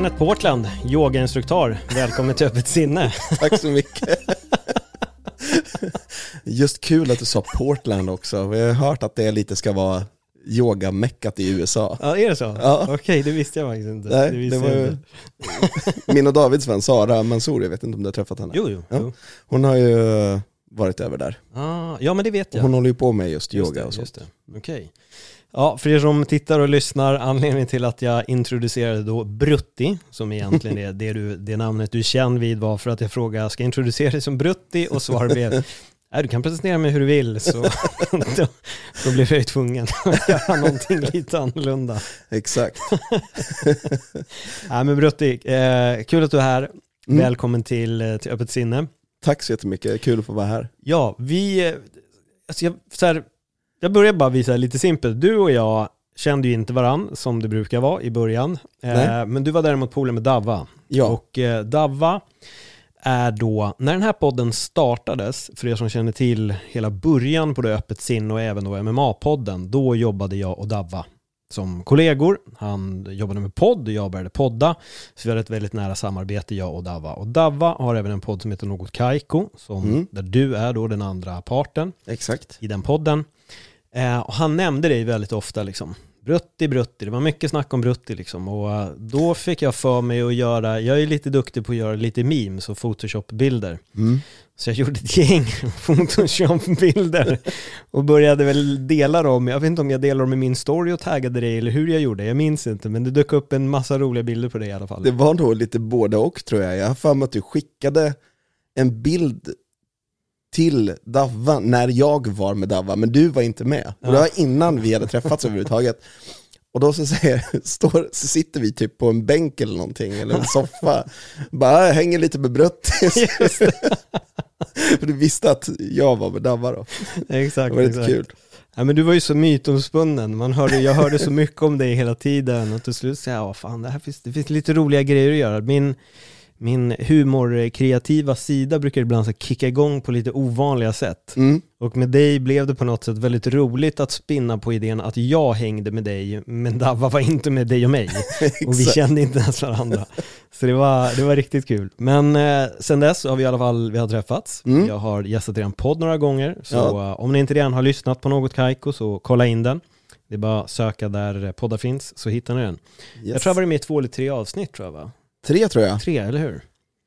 Kenneth Portland, yogainstruktör. Välkommen till Öppet sinne. Tack så mycket. Just kul att du sa Portland också. Vi har hört att det lite ska vara yogameckat i USA. Ja, är det så? Ja. Okej, det visste jag faktiskt inte. Nej, visste det var ju min och Davids vän Sara Mansour, jag vet inte om du har träffat henne? Jo, jo. Ja. jo. Hon har ju varit över där. Ah, ja, men det vet jag. Hon håller ju på med just Just yoga det, och så. just det. Ja, för er som tittar och lyssnar, anledningen till att jag introducerade då Brutti, som egentligen är det, du, det namnet du är känd vid, var för att jag frågade, ska jag introducera dig som Brutti? Och svaret blev, nej du kan presentera mig hur du vill. Så då, då blev jag ju tvungen att göra någonting lite annorlunda. Exakt. Nej men Brutti, eh, kul att du är här. Mm. Välkommen till, eh, till Öppet sinne. Tack så jättemycket, kul att få vara här. Ja, vi, eh, alltså jag, så här, jag börjar bara visa lite simpelt. Du och jag kände ju inte varann som det brukar vara i början. Eh, men du var däremot polare med Davva. Ja, Och eh, Davva är då, när den här podden startades, för er som känner till hela början på det Öppet sinne och även då MMA-podden, då jobbade jag och Davva som kollegor. Han jobbade med podd och jag började podda. Så vi hade ett väldigt nära samarbete, jag och Davva. Och Davva har även en podd som heter Något Kaiko, som, Mm. där du är då den andra parten exakt. i den podden. Eh, och han nämnde dig väldigt ofta liksom. Brutti, Brutti, det var mycket snack om Brutti liksom. Och eh, då fick jag för mig att göra, jag är lite duktig på att göra lite memes och Photoshop-bilder. Mm. Så jag gjorde ett gäng Photoshop-bilder och började väl dela dem. Jag vet inte om jag delade dem i min story och taggade dig eller hur jag gjorde. Jag minns inte, men det dök upp en massa roliga bilder på dig i alla fall. Det var nog lite både och tror jag. Jag har för mig att du skickade en bild till Davva när jag var med Davva, men du var inte med. Och det var innan vi hade träffats överhuvudtaget. Och då så, säger, står, så sitter vi typ på en bänk eller någonting, eller en soffa. Bara "Jag hänger lite med Bruttis. För du visste att jag var med Davva då. Exakt, Det var lite exakt. kul. Ja, men du var ju så mytomspunnen, Man hörde, jag hörde så mycket om dig hela tiden och till slut sa jag, "Ja, fan, det här finns, det finns lite roliga grejer att göra. Min, min humorkreativa sida brukar ibland så kicka igång på lite ovanliga sätt. Mm. Och med dig blev det på något sätt väldigt roligt att spinna på idén att jag hängde med dig, men Davva var inte med dig och mig. Och vi kände inte ens varandra. Så det var, det var riktigt kul. Men eh, sen dess har vi i alla fall vi har träffats. Mm. Jag har gästat er podd några gånger. Så Ja. eh, om ni inte redan har lyssnat på något Kaiko så kolla in den. Det är bara att söka där poddar finns så hittar ni den. Jag Yes. tror jag har varit med i två eller tre avsnitt tror jag va? Tre tror jag. Tre, eller hur?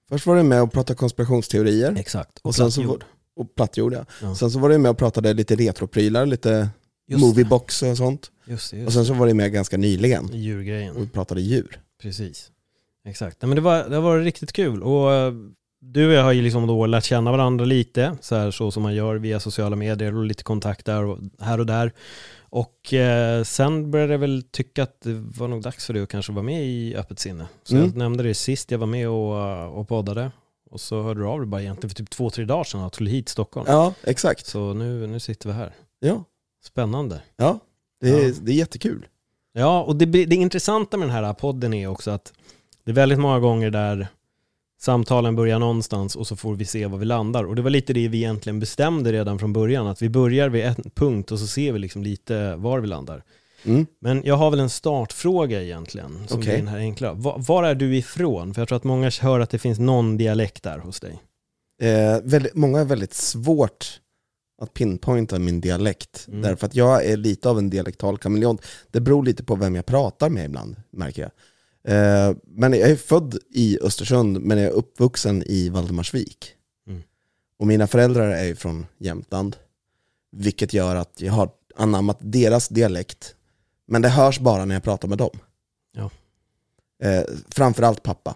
Först var du med och pratade konspirationsteorier. Exakt. Och sen så plattjord. Och plattjord ja. Ja. Sen så var du med och pratade lite retroprylar, lite Just moviebox och sånt. Just det, just Och sen så var du med ganska nyligen. Djurgrejen. och pratade djur. Precis. Exakt. Nej, men det, var, det har varit riktigt kul. Och eh, du och jag har ju liksom då lärt känna varandra lite, så, här, så som man gör via sociala medier och lite kontakt där och här och där. Och eh, sen började jag väl tycka att det var nog dags för dig att kanske vara med i Öppet sinne. Så Mm. jag nämnde det sist jag var med och, eh, och poddade. Och så hörde du av dig bara egentligen för typ två, tre dagar sedan att du hit Stockholm. Ja, exakt. Så nu, nu sitter vi här. Ja, Spännande. ja. Det, är, Ja. det är jättekul. Ja, och det, det intressanta med den här podden är också att det är väldigt många gånger där samtalen börjar någonstans och så får vi se var vi landar. Och det var lite det vi egentligen bestämde redan från början, att vi börjar vid en punkt och så ser vi liksom lite var vi landar. Mm. Men jag har väl en startfråga egentligen, som Okej. är den här enkla. Var, var är du ifrån? För jag tror att många hör att det finns någon dialekt där hos dig. Eh, väldigt, många är väldigt svårt att pinpointa min dialekt. Mm. Därför att jag är lite av en dialektal kameleont. Det beror lite på vem jag pratar med ibland, märker jag. Eh, men jag är född i Östersund, men jag är uppvuxen i Valdemarsvik. Mm. Och mina föräldrar är ju från Jämtland. Vilket gör att jag har anammat deras dialekt. Men det hörs bara när jag pratar med dem. Ja. Eh, framförallt pappa.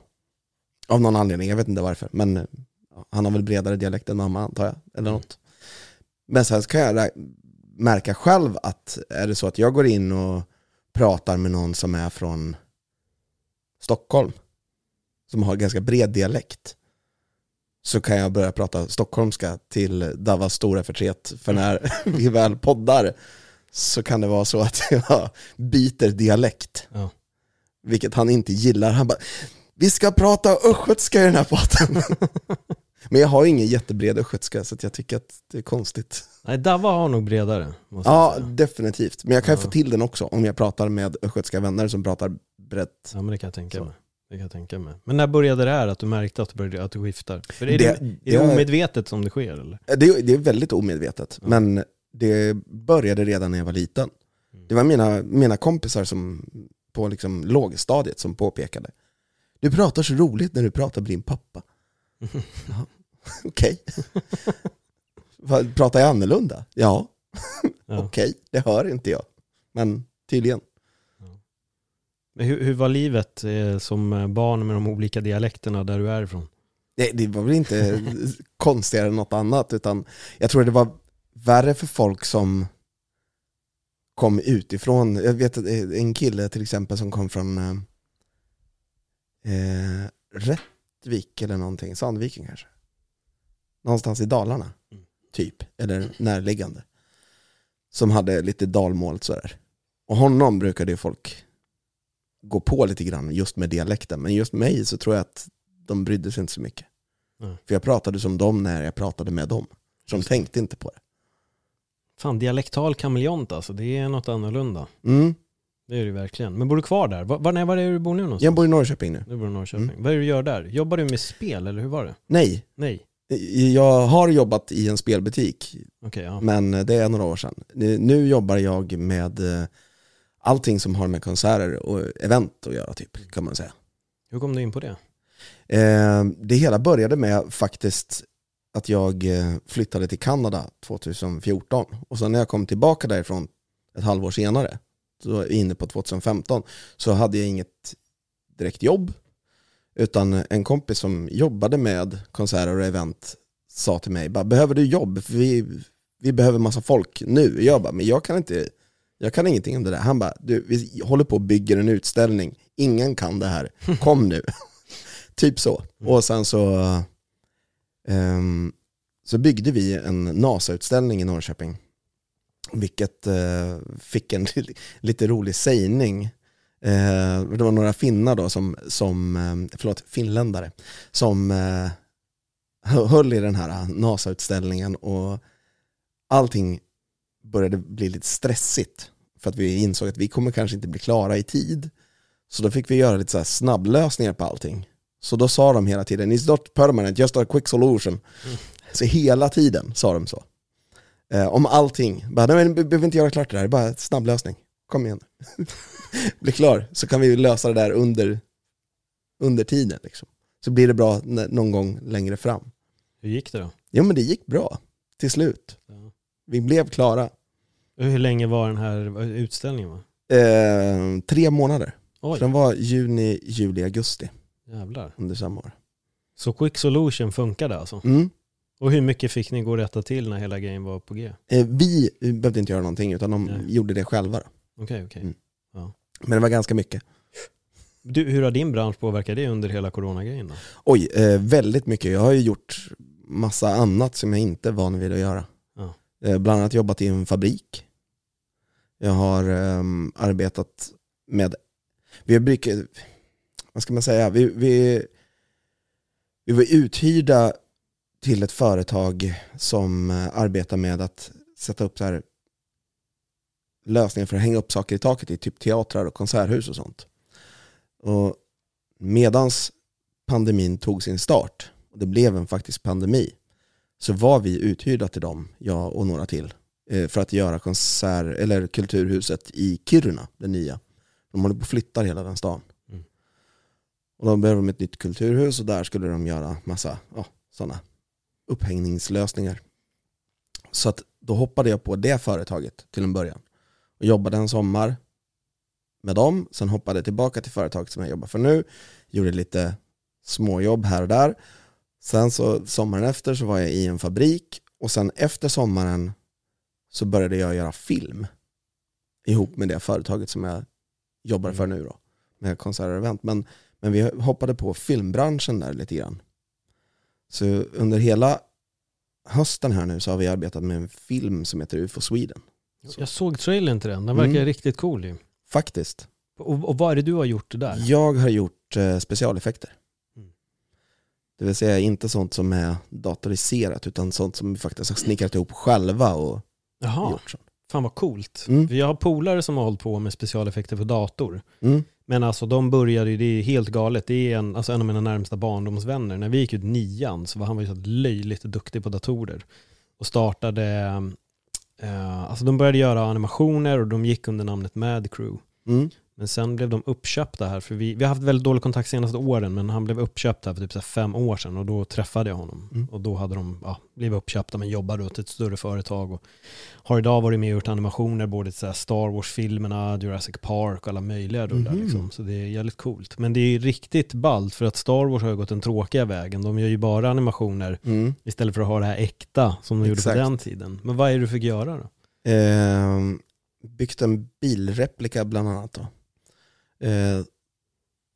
Av någon anledning, jag vet inte varför. Men eh, Han har väl bredare dialekt än mamma antar jag, eller något. Men sen kan jag märka själv att är det så att jag går in och pratar med någon som är från Stockholm, som har ganska bred dialekt, så kan jag börja prata stockholmska till Davas stora förtret. För när vi väl poddar så kan det vara så att jag byter dialekt. Ja. Vilket han inte gillar. Han bara, vi ska prata östgötska i den här podden. Men jag har ju ingen jättebred östgötska så jag tycker att det är konstigt. Nej, Dava har nog bredare. Ja, definitivt. Men jag kan ju Ja. få till den också om jag pratar med östgötska vänner som pratar brett. ja, men det kan jag tänka Så. mig. Det kan jag tänka mig. Men när började det här att du märkte att du, började, att du skiftar? För är det, Det- är det det- omedvetet som det sker eller? Det är, det är väldigt omedvetet, Ja. men det började redan när jag var liten. Mm. Det var mina, mina kompisar som på liksom lågstadiet som påpekade. Du pratar så roligt när du pratar med din pappa. Okej. Pratar jag annorlunda? Ja, Ja. okej. Det hör inte jag. Men tydligen. Hur, hur var livet eh, som barn med de olika dialekterna där du är ifrån? Det, det var väl inte konstigare än något annat, utan jag tror det var värre för folk som kom utifrån. Jag vet att en kille till exempel som kom från eh, eh, Rättvik eller någonting, Sandviken kanske. Någonstans i Dalarna, Mm. typ, eller närliggande. Som hade lite dalmål sådär. Och honom brukade ju folk gå på lite grann just med dialekten, men just mig så tror jag att de brydde sig inte så mycket. Nej. För jag pratade som dem när jag pratade med dem. Så de tänkte inte på det. Fan, dialektal kameleont alltså, det är något annorlunda. Mm. Det är det verkligen. Men bor du kvar där? Var, nej, var är du bor nu någonstans? Jag bor i Norrköping nu. Du bor i Norrköping. Mm. Vad är det du gör där? Jobbar du med spel eller hur var det? Nej, Nej. jag har jobbat i en spelbutik, Okej, ja. men det är några år sedan. Nu jobbar jag med eh, allting som har med konserter och event att göra, typ, kan man säga. Hur kom du in på det? Eh, Det hela började med faktiskt att jag eh, flyttade till Kanada 2014 och sen när jag kom tillbaka därifrån ett halvår senare, så inne på 2015, så hade jag inget direkt jobb utan en kompis som jobbade med konserter och event sa till mig, behöver du jobb? För vi, vi behöver massa folk nu. Jag bara, men jag kan inte, jag kan ingenting om det där. Han bara, du, vi håller på och bygger en utställning, ingen kan det här, kom nu. typ så. Och sen så, um, så byggde vi en NASA-utställning i Norrköping. Vilket uh, fick en lite rolig sägning. Uh, det var några finnar då som, som eh, förlåt, finländare, som uh, höll i den här NASA-utställningen och allting började bli lite stressigt för att vi insåg att vi kommer kanske inte bli klara i tid. Så då fick vi göra lite så snabblösningar på allting. Så då sa de hela tiden, it's not permanent, just a quick solution. Så hela tiden sa de så. Eh, om allting, bara, nej men vi behöver inte göra klart det här, bara snabblösning. Kom igen. Bli klar, så kan vi lösa det där under, under tiden. Liksom. Så blir det bra någon gång längre fram. Hur gick det då? Jo men det gick bra, till slut. Ja. Vi blev klara. Hur länge var den här utställningen? Va? Eh, tre månader. Så Oj, den var juni, juli, augusti jävlar. under samma år. Så Quick Solution funkade alltså? Mm. Och hur mycket fick ni gå och rätta till när hela grejen var på G? Eh, vi behövde inte göra någonting utan de Nej. gjorde det själva. Okej, okej. Mm. Men det var ganska mycket. Du, hur har din bransch påverkat det under hela coronagrejen då? Oj, eh, väldigt mycket. Jag har ju gjort massa annat som jag inte är van vid att göra. Ja. Eh, bland annat jobbat i en fabrik. Jag har um, arbetat med, vi brukar, vad ska man säga, vi, vi, vi var uthyrda till ett företag som eh, arbetar med att sätta upp så här lösningar för att hänga upp saker i taket i typ teatrar och konserthus och sånt. Och medans pandemin tog sin start, och det blev en faktisk pandemi, så var vi uthyrda till dem, jag och några till, för att göra konsert, eller kulturhuset i Kiruna, det nya. De håller på att flytta hela den stan. Mm. Och då behöver de ett nytt kulturhus och där skulle de göra massa ja, sådana upphängningslösningar. Så att då hoppade jag på det företaget till en början. Och jobbade en sommar med dem, sen hoppade jag tillbaka till företaget som jag jobbar för nu, gjorde lite småjobb här och där. Sen så sommaren efter så var jag i en fabrik och sen efter sommaren så började jag göra film ihop med det företaget som jag jobbar för nu då, med konserter och event. Men, men vi hoppade på filmbranschen där lite grann. Så under hela hösten här nu så har vi arbetat med en film som heter UFO Sweden. Så. Jag såg trailern till den, den verkar Mm. riktigt cool ju. Faktiskt. Och, och vad är det du har gjort där? Jag har gjort eh, specialeffekter. Mm. Det vill säga inte sånt som är datoriserat utan sånt som vi faktiskt har snickrat ihop själva och Jaha. Så. fan vad coolt. Mm. För Jag har polare som har hållit på med specialeffekter på dator. Mm. Men alltså de började ju, det är helt galet. Det är en, alltså en av mina närmsta barndomsvänner. När vi gick ut nian så var han var ju så löjligt duktig på datorer. Och startade, eh, alltså de började göra animationer och de gick under namnet Mad Crew. Mm. Men sen blev de uppköpta här, för vi, vi har haft väldigt dålig kontakt senaste åren, men han blev uppköpt här för typ så fem år sedan och då träffade jag honom. Mm. Och då hade de ja, blivit uppköpta men jobbade åt ett större företag och har idag varit med och gjort animationer, både till så Star Wars-filmerna, Jurassic Park och alla möjliga rullar Mhm. liksom. Så det är jävligt coolt. Men det är riktigt ballt för att Star Wars har ju gått den tråkiga vägen. De gör ju bara animationer Mm. istället för att ha det här äkta som de gjorde Exakt. på den tiden. Men vad är det du fick göra då? Eh, byggt en bilreplika bland annat då. Eh,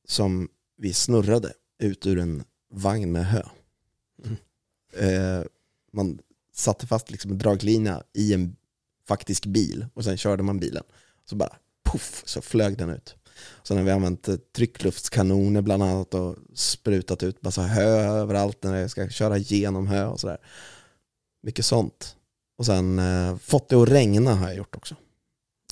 som vi snurrade ut ur en vagn med hö. Mm. Eh, man satte fast liksom en draglina i en faktisk bil och sen körde man bilen. Så bara puff så flög den ut. Sen har vi använt eh, tryckluftskanoner bland annat och sprutat ut massa hö överallt när jag ska köra igenom hö och sådär. Mycket sånt. Och sen eh, fått det att regna har jag gjort också.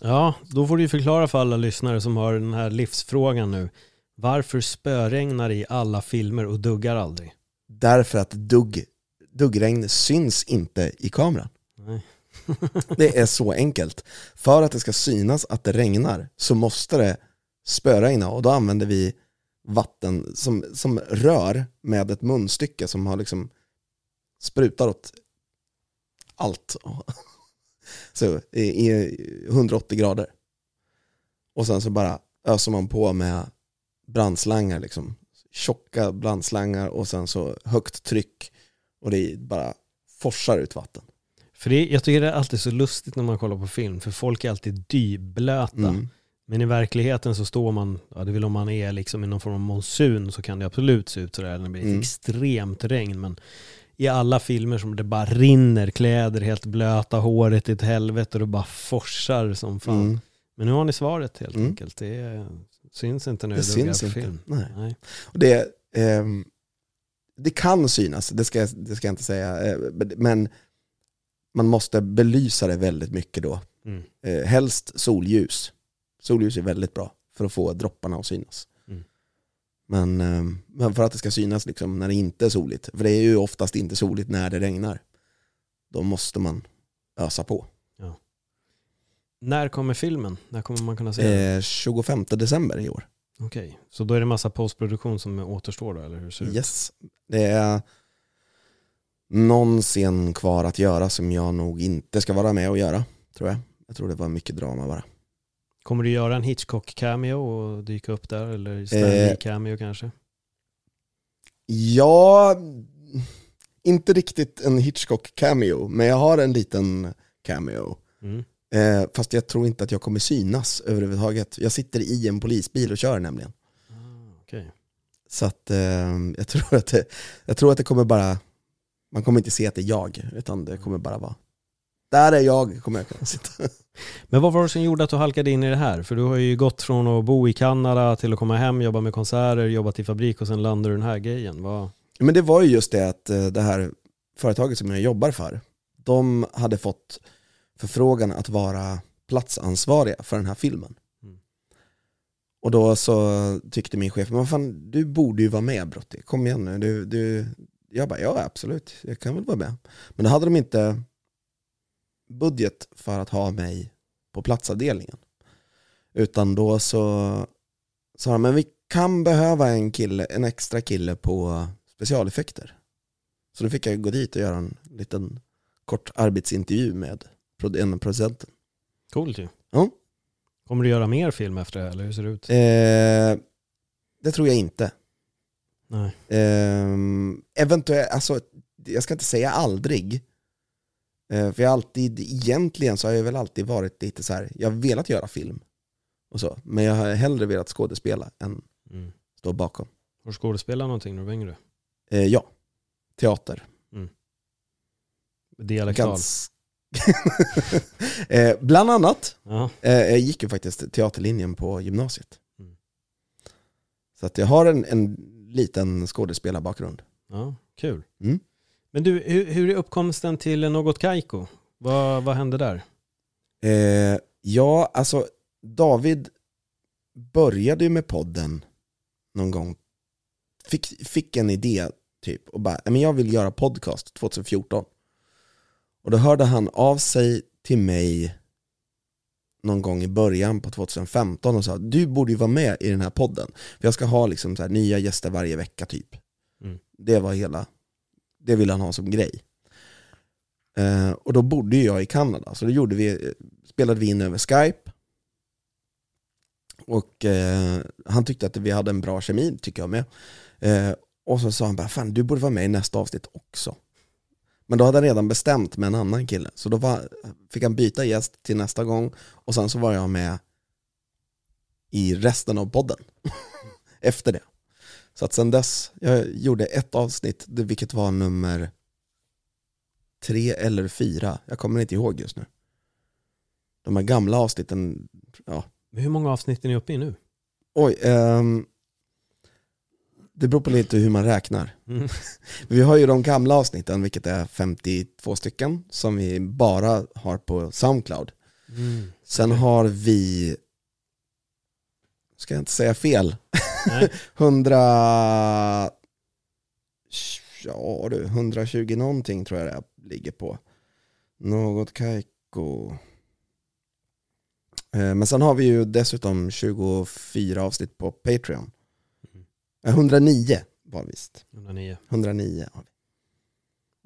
Ja, då får du förklara för alla lyssnare som har den här livsfrågan nu. Varför spöregnar det i alla filmer och duggar aldrig? Därför att dugg, duggregn syns inte i kameran. Nej. Det är så enkelt. För att det ska synas att det regnar så måste det spöregna och då använder vi vatten som, som rör med ett munstycke som har liksom sprutar åt allt. Så i, i 180 grader. Och sen så bara öser man på med brandslangar liksom. Tjocka brandslangar och sen så högt tryck och det bara forsar ut vatten. För det, jag tycker det är alltid så lustigt när man kollar på film, för folk är alltid dyblöta. Mm. Men i verkligheten så står man, ja det väl om man är liksom i någon form av monsun så kan det absolut se ut sådär när det blir Mm. extremt regn. Men i alla filmer som det bara rinner kläder helt blöta, håret i ett helvete och det bara forsar som fan. Mm. Men nu har ni svaret helt Mm. enkelt. Det syns inte när Det syns inte. film. Nej. Nej. Och det, ehm, det kan synas, det ska, det ska jag inte säga, eh, men man måste belysa det väldigt mycket då. Mm. Eh, helst solljus. Solljus är väldigt bra för att få dropparna att synas. Men, ehm, men för att det ska synas liksom när det inte är soligt, för det är ju oftast inte soligt när det regnar, då måste man ösa på. När kommer filmen? När kommer man kunna se den? Eh, 25 december i år. Okej, så då är det massa postproduktion som återstår då, eller hur ser det? Yes. Det är någon scen kvar att göra som jag nog inte ska vara med och göra, tror jag. Jag tror det var mycket drama bara. Kommer du göra en Hitchcock-cameo och dyka upp där? Eller Stanley Eh. kanske? Ja, inte riktigt en Hitchcock-cameo, men jag har en liten cameo. Mm. Eh, fast jag tror inte att jag kommer synas överhuvudtaget. Jag sitter i en polisbil och kör nämligen. Ah, Okej. Så att eh, jag, tror att det, jag tror att det kommer bara, man kommer inte se att det är jag, utan det kommer bara vara, där är jag, kommer jag kunna sitta. Men vad var det som gjorde att du halkade in i det här? För du har ju gått från att bo i Kanada till att komma hem, jobba med konserter, jobbat i fabrik och sen landar du den här grejen. Vad... Men det var ju just det att eh, det här företaget som jag jobbar för, de hade fått förfrågan att vara platsansvariga för den här filmen. Mm. Och då så tyckte min chef, men fan, du borde ju vara med Brotti, kom igen nu. Du, du. Jag bara, ja absolut, jag kan väl vara med. Men då hade de inte budget för att ha mig på platsavdelningen. Utan då så sa de, men vi kan behöva en kille, en extra kille på specialeffekter. Så då fick jag gå dit och göra en liten kort arbetsintervju med en av producenten. Coolt ju. Ja. Kommer du göra mer film efter det här, eller hur ser det ut? Eh, det tror jag inte. Nej. Ehm, eventuellt, alltså jag ska inte säga aldrig. Eh, för jag alltid, egentligen så har jag väl alltid varit lite så här, jag har velat göra film. Och så, men jag har hellre velat skådespela än Mm. stå bakom. Har du skådespelat någonting när du var yngre? Eh, ja, teater. Dialektal? Gans... eh, bland annat. Ja. Eh, jag gick ju faktiskt teaterlinjen på gymnasiet. Mm. Så att jag har en, en liten skådespelarbakgrund. ja, kul. Mm. Men du, hur, hur är uppkomsten till Något Kaiko? Vad, vad hände där? Eh, ja, alltså David började ju med podden någon gång. Fick, fick en idé typ och bara, "Nej, men jag vill göra podcast 2014. Och då hörde han av sig till mig någon gång i början på 2015 och sa du borde ju vara med i den här podden. För jag ska ha liksom så här nya gäster varje vecka typ. Mm. Det var hela, det ville han ha som grej. Eh, och då bodde jag i Kanada, så då gjorde vi, spelade vi in över Skype. Och eh, han tyckte att vi hade en bra kemi, tycker jag med. Eh, och så sa han bara, fan du borde vara med i nästa avsnitt också. Men då hade han redan bestämt med en annan kille, så då var, fick han byta gäst till nästa gång och sen så var jag med i resten av podden efter det. Så att sen dess, jag gjorde ett avsnitt, vilket var nummer tre eller fyra, jag kommer inte ihåg just nu. De här gamla avsnitten, ja, Men Hur många avsnitt är ni uppe i nu? oj, ehm, det beror på lite hur man räknar. Mm. Vi har ju de gamla avsnitten, vilket är 52 stycken, som vi bara har på Soundcloud. Mm. Sen har vi, ska jag inte säga fel, Nej. 100, ja du, 120 någonting tror jag det ligger på. Något kajko. Eh, Men sen har vi ju dessutom 24 avsnitt på Patreon. Mm. Eh, 109 var visst. 109. 109 har vi.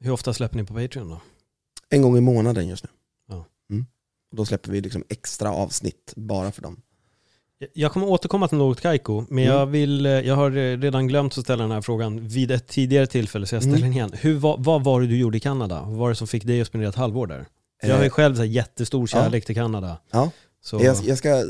Hur ofta släpper ni på Patreon då? En gång i månaden just nu. Ja. Mm. Och då släpper vi liksom extra avsnitt bara för dem. Jag kommer återkomma till något Kaiko, men Mm. jag, vill, eh, jag har eh, redan glömt att ställa den här frågan vid ett tidigare tillfälle, så jag ställer Mm. den igen. Hur, vad, vad var det du gjorde i Kanada? Vad var det som fick dig att spendera ett halvår där? Jag har ju Eh, själv så jättestor kärlek till Kanada. Ja. Så, Jag, jag ska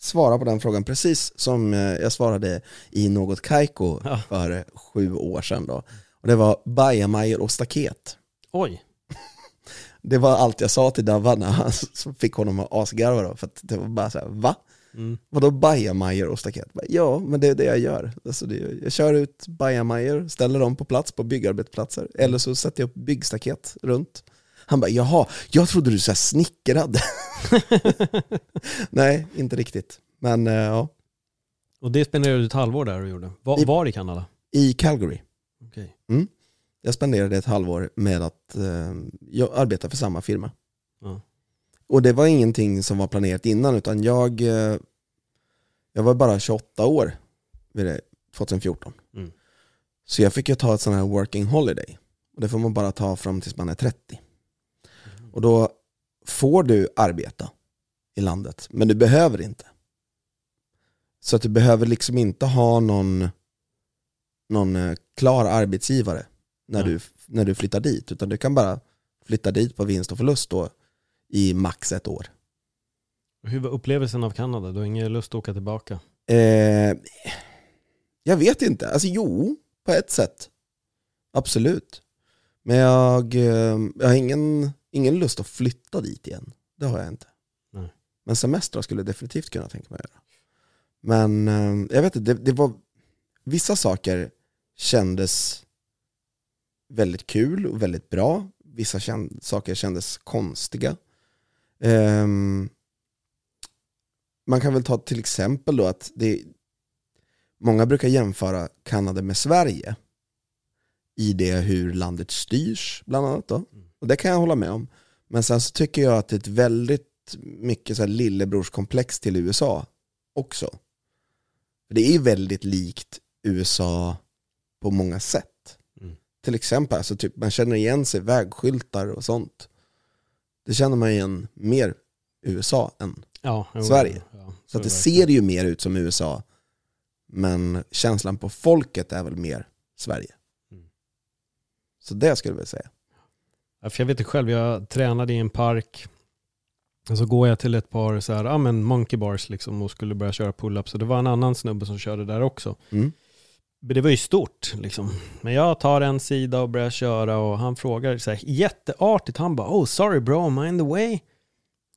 svara på den frågan precis som eh, jag svarade i något kajko Ja. för eh, sju år sedan. Då. Och det var bajamajor och staket. Oj, Det var allt jag sa till Davva när han fick honom att asgarva då, för att det var bara så här, va? Mm. Vadå bajamajor och staket? Ja, men det är det jag gör. Alltså det, jag kör ut bajamajor, ställer dem på plats på byggarbetsplatser, eller så sätter jag upp byggstaket runt. Han bara, jaha, jag trodde du så här snickrade. Nej, inte riktigt. Men eh, ja, och det spenderade du ett halvår där och gjorde. Var, I- var i Kanada? i Calgary. Okej. Jag spenderade ett halvår med att eh, jag arbetar för samma firma. Ja. Och det var ingenting som var planerat innan utan jag, eh, jag var bara 28 år vid det, 2014. Mm. Så jag fick ju ta ett sånt här working holiday. Och det får man bara ta fram tills man är 30. Och då får du arbeta i landet, men du behöver inte. Så att du behöver liksom inte ha någon, någon eh, klar arbetsgivare när, Nej. du, när du flyttar dit, utan du kan bara flytta dit på vinst och förlust då i max ett år. Hur var upplevelsen av Kanada? Du har ingen lust att åka tillbaka? Eh, jag vet inte, alltså jo, på ett sätt. Absolut. Men jag, eh, jag har ingen, ingen lust att flytta dit igen. Det har jag inte. Nej. Men semestrar skulle jag definitivt kunna tänka mig att göra. Men eh, jag vet inte, det, det var vissa saker kändes väldigt kul och väldigt bra. Vissa kän, saker kändes konstiga. Ehm, man kan väl ta till exempel då att det, många brukar jämföra Kanada med Sverige i det hur landet styrs bland annat. Då. Och det kan jag hålla med om. Men sen så tycker jag att det är ett väldigt mycket så här lillebrorskomplex till USA också. Det är väldigt likt USA på många sätt. Mm. Till exempel, alltså typ, man känner igen sig vägskyltar och sånt. Det känner man igen mer USA än Ja, jo, Sverige. Ja, så att det är ser ju mer ut som USA Men känslan på folket är väl mer Sverige. Mm. Så det skulle jag väl säga. Ja, för jag vet det själv, jag tränade i en park. Och så går jag till ett par så här, ja, men monkey bars liksom, och skulle börja köra pull-ups. Och det var en annan snubbe som körde där också. Mm. Men det var ju stort liksom. Men jag tar en sida och börjar köra och han frågar så här, jätteartigt. Han bara, oh sorry bro, am I in the way?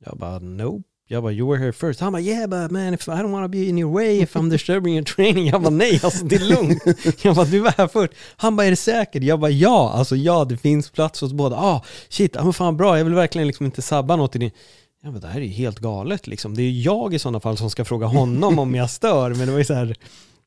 Jag bara, nope. Jag bara, you were here first. Han bara, yeah but man, if I don't want to be in your way if I'm disturbing your training. Jag bara, nej alltså det är lugnt. Jag bara, du var här först. Han bara, är det säkert? Jag bara, ja, alltså ja, det finns plats hos båda. Ah, shit, ja men fan bra, jag vill verkligen liksom inte sabba något i din... Ja men det här är ju helt galet liksom. Det är ju jag i sådana fall som ska fråga honom om jag stör. Men det var ju så här,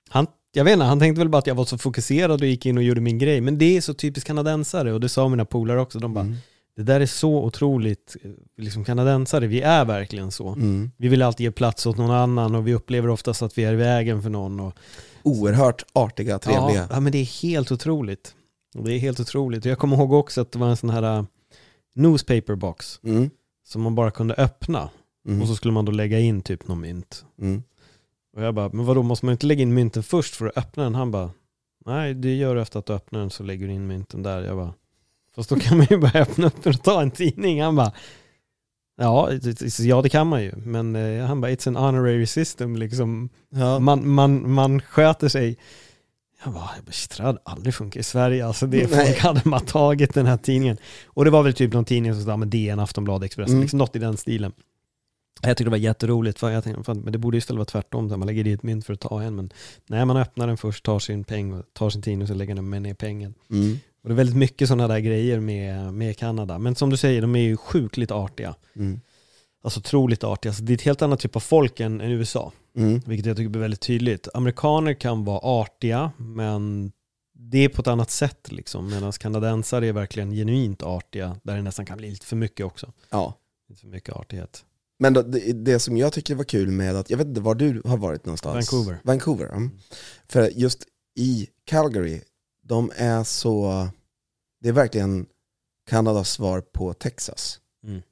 han, jag vet inte, han tänkte väl bara att jag var så fokuserad och gick in och gjorde min grej. Men det är så typiskt kanadensare och det sa mina polare också. De bara, Mm. Det där är så otroligt eh, liksom kanadensare, vi är verkligen så. Mm. Vi vill alltid ge plats åt någon annan och vi upplever oftast att vi är i vägen för någon. Och, Oerhört artiga, trevliga. Ja, ja, men det är helt otroligt. Det är helt otroligt. Jag kommer ihåg också att det var en sån här uh, newspaper box Mm. som man bara kunde öppna. Mm. Och så skulle man då lägga in typ någon mynt. Mm. Och jag bara, men vadå, måste man inte lägga in mynten först för att öppna den? Han bara, nej det gör du efter att du öppnar den så lägger du in mynten där. Jag bara, fast då kan man ju bara öppna upp och ta en tidning. Han bara, ja, ja det kan man ju. Men eh, han bara, it's an honorary system liksom. Ja. Man, man, man sköter sig. Jag bara, jag bara, shit, det hade aldrig funkat i Sverige. Alltså det, Nej. folk hade man tagit den här tidningen. Och det var väl typ någon tidning som sa, men DN, Aftonbladet, Expressen, Mm. liksom något i den stilen. Jag tyckte det var jätteroligt, för jag tänkte, fan, men det borde ju istället vara tvärtom, så man lägger dit mynt för att ta en, men nej, man öppnar den först, tar sin peng, tar sin tidning och så lägger den med ner pengen. Mm. Och det är väldigt mycket sådana där grejer med, med Kanada. Men som du säger, de är ju sjukligt artiga. Mm. Alltså otroligt artiga. Alltså, det är ett helt annat typ av folk än, än USA. Mm. Vilket jag tycker blir väldigt tydligt. Amerikaner kan vara artiga, men det är på ett annat sätt liksom. Medan kanadensare är verkligen genuint artiga, där det nästan kan bli lite för mycket också. Ja. Lite för mycket artighet. Men då, det, det som jag tycker var kul med att, jag vet inte var du har varit någonstans? Vancouver. Vancouver, ja. För just i Calgary, de är så, det är verkligen Kanadas svar på Texas. Mm.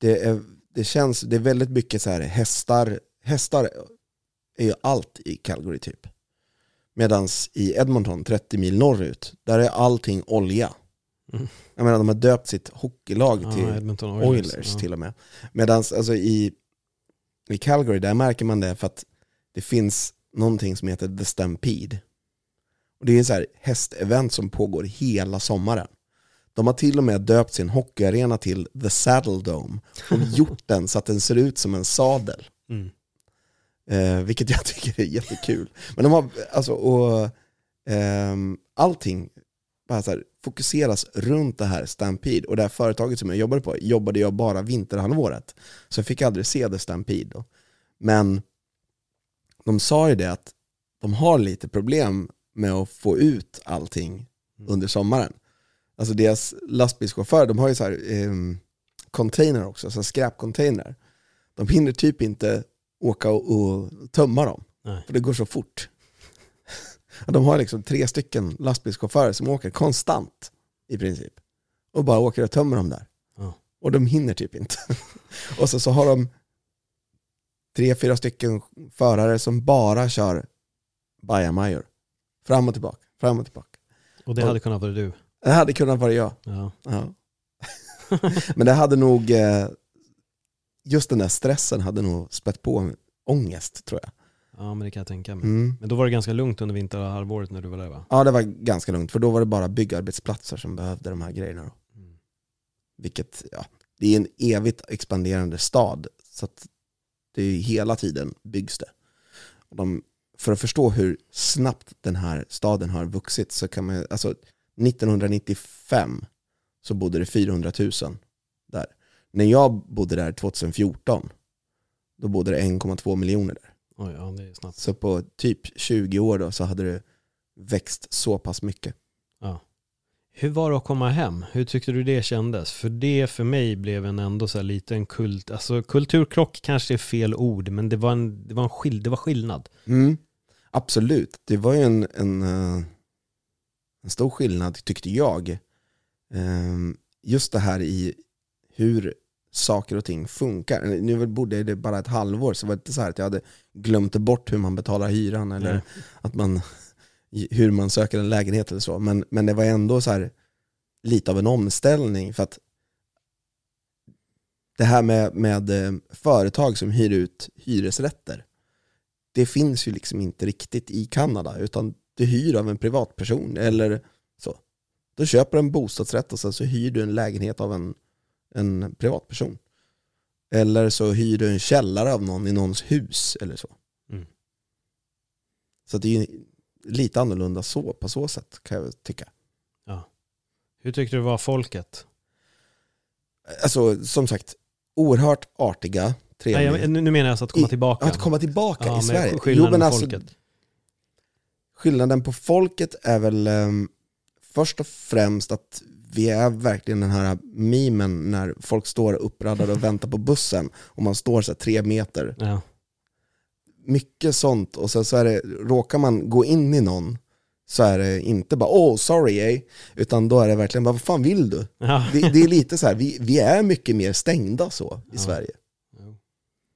Det, är, det känns, det är väldigt mycket så här hästar, hästar är ju allt i Calgary typ. Medan i Edmonton, 30 mil norrut, där är allting olja. Mm. Jag menar de har döpt sitt hockeylag Ja, till Edmonton Oilers. Oilers ja. till och med. Medan alltså i, i Calgary, där märker man det för att det finns någonting som heter The Stampede. Och det är så här hästevent som pågår hela sommaren. De har till och med döpt sin hockeyarena till The Saddle Dome och gjort den så att den ser ut som en sadel. Mm. Eh, vilket jag tycker är jättekul. Men de har, alltså, och, ehm, allting bara så här, fokuseras runt det här Stampede. Och det här företaget som jag jobbade på jobbade jag bara vinterhalvåret. Så jag fick aldrig se The Stampede. Då. Men de sa ju det att de har lite problem med att få ut allting under sommaren. Alltså deras lastbilschaufförer, de har ju så här ehm, container också, så skräpcontainer. De hinner typ inte åka och, och tömma dem, Nej. för det går så fort. De har liksom tre stycken lastbilschaufförer som åker konstant i princip. Och bara åker och tömmer dem där. Ja. Och de hinner typ inte. och så, så har de tre, fyra stycken förare som bara kör bajamajor. Fram och tillbaka, fram och tillbaka. Och det Och- hade kunnat vara du. Det hade kunnat vara jag. Ja. Ja. Men det hade nog, eh, just den där stressen hade nog spett på ångest tror jag. ja, men det kan jag tänka mig. Mm. Men då var det ganska lugnt under vinterhalvåret när du var där va? Ja det var ganska lugnt, för då var det bara byggarbetsplatser som behövde de här grejerna. Då. Mm. Vilket, ja, det är en evigt expanderande stad. Så att det är hela tiden byggs det. Och de, för att förstå hur snabbt den här staden har vuxit så kan man, alltså 1995 så bodde det 400 000 där. När jag bodde där 2014 då bodde det 1,2 miljoner där. Oj, ja det är snabbt. Så på typ 20 år då så hade det växt så pass mycket. Ja. Hur var det att komma hem? Hur tyckte du det kändes? För det för mig blev en ändå så här liten kult, alltså kulturkrock kanske är fel ord, men det var en, det var en skill, det var skillnad. Mm, absolut, det var ju en, en, eh, en stor skillnad tyckte jag. Ehm, Just det här i hur saker och ting funkar. Nu bodde jag det bara ett halvår så var det inte så här att jag hade glömt bort hur man betalar hyran eller Nej. att man, hur man söker en lägenhet eller så. Men, men det var ändå så här lite av en omställning för att det här med, med eh, företag som hyr ut hyresrätter, det finns ju liksom inte riktigt i Kanada utan du hyr av en privatperson eller så. Du köper en bostadsrätt och sen så hyr du en lägenhet av en, en privatperson. Eller så hyr du en källare av någon i någons hus eller så. Mm. Så det är ju lite annorlunda så, på så sätt kan jag tycka. Hur tyckte du var folket? Alltså som sagt, oerhört artiga, Nej, trevliga. jag, nu menar jag alltså att komma I- tillbaka. Att komma tillbaka ja, i Sverige. Skillnaden Jo, men alltså, folket. skillnaden på folket är väl ehm, först och främst att vi är verkligen den här memen när folk står uppradade och väntar på bussen och man står så här tre meter. Ja. Mycket sånt och sen så är det, råkar man gå in i någon så är det inte bara åh sorry eh, utan då är det verkligen bara vad fan vill du? Ja. Det, det är lite så här, vi, vi är mycket mer stängda så i Ja. Sverige.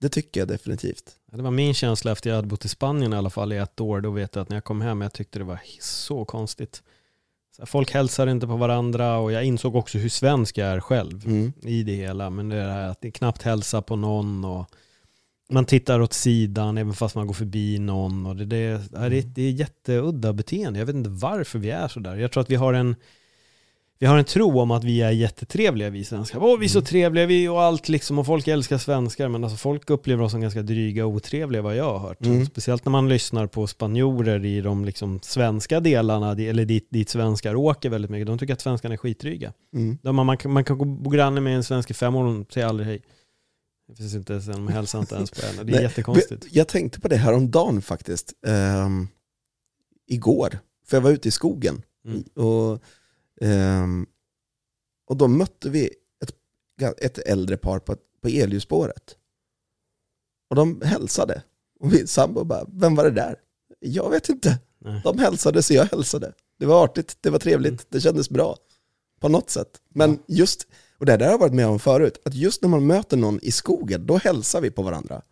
Det tycker jag definitivt. Det var min känsla efter jag hade bott i Spanien i alla fall i ett år. Då vet jag att när jag kom hem, jag tyckte det var så konstigt. Så här, folk hälsar inte på varandra och jag insåg också hur svensk jag är själv Mm. i det hela. Men det är det här att det knappt hälsa på någon och man tittar åt sidan även fast man går förbi någon. Och det, det, det, det är jätteudda beteende. Jag vet inte varför vi är sådär. Jag tror att vi har en vi har en tro om att vi är jättetrevliga vi svenskar. Åh, vi är så trevliga vi och allt liksom och folk älskar svenskar men alltså folk upplever oss som ganska dryga och otrevliga vad jag har hört. Mm. Speciellt när man lyssnar på spanjorer i de liksom svenska delarna, eller dit, dit svenskar åker väldigt mycket. De tycker att svenskarna är skitdryga. Mm. Man, kan, man kan gå granne med en svensk i fem år och säger aldrig hej. Det finns inte ens en, de hälsar inte ens på en. Det är Nej, jättekonstigt. Jag tänkte på det här om dagen faktiskt. Ehm, igår. För jag var ute i skogen. Mm. Och, ehm, och då mötte vi ett, ett äldre par på, på elljusspåret. Och de hälsade. Och min sambo bara, vem var det där? Jag vet inte. Nej. De hälsade så jag hälsade. Det var artigt, det var trevligt, Mm. det kändes bra. På något sätt. Men just, och det där har jag varit med om förut, att just när man möter någon i skogen, då hälsar vi på varandra.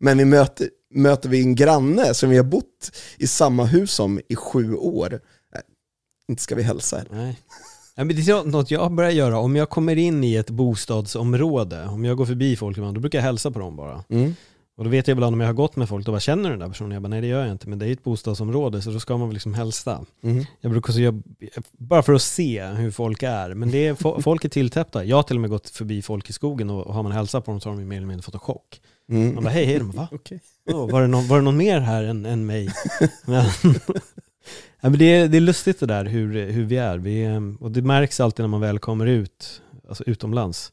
Men vi möter, möter vi en granne som vi har bott i samma hus som i sju år, nej, inte ska vi hälsa. Nej. Nej, men det är något jag börjar göra. Om jag kommer in i ett bostadsområde, om jag går förbi folk ibland, då brukar jag hälsa på dem bara. Mm. Och då vet jag ibland om jag har gått med folk, då bara känner du den där personen? Jag bara nej det gör jag inte, men det är ett bostadsområde så då ska man väl liksom hälsa. Mm. Jag brukar så jag, bara för att se hur folk är, men det är, fo- folk är tilltäppta. Jag har till och med gått förbi folk i skogen och, och har man hälsat på dem så har de mer eller mindre fått en chock. Mm. Man bara hej hej, de bara va? Okej. Åh, var, det någon, var det någon mer här än, än mig? Men, ja, men det, är, det är lustigt det där hur, hur vi är. Vi, är- och det märks alltid när man väl kommer ut, alltså utomlands.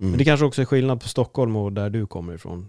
Mm. Men det kanske också är skillnad på Stockholm och där du kommer ifrån.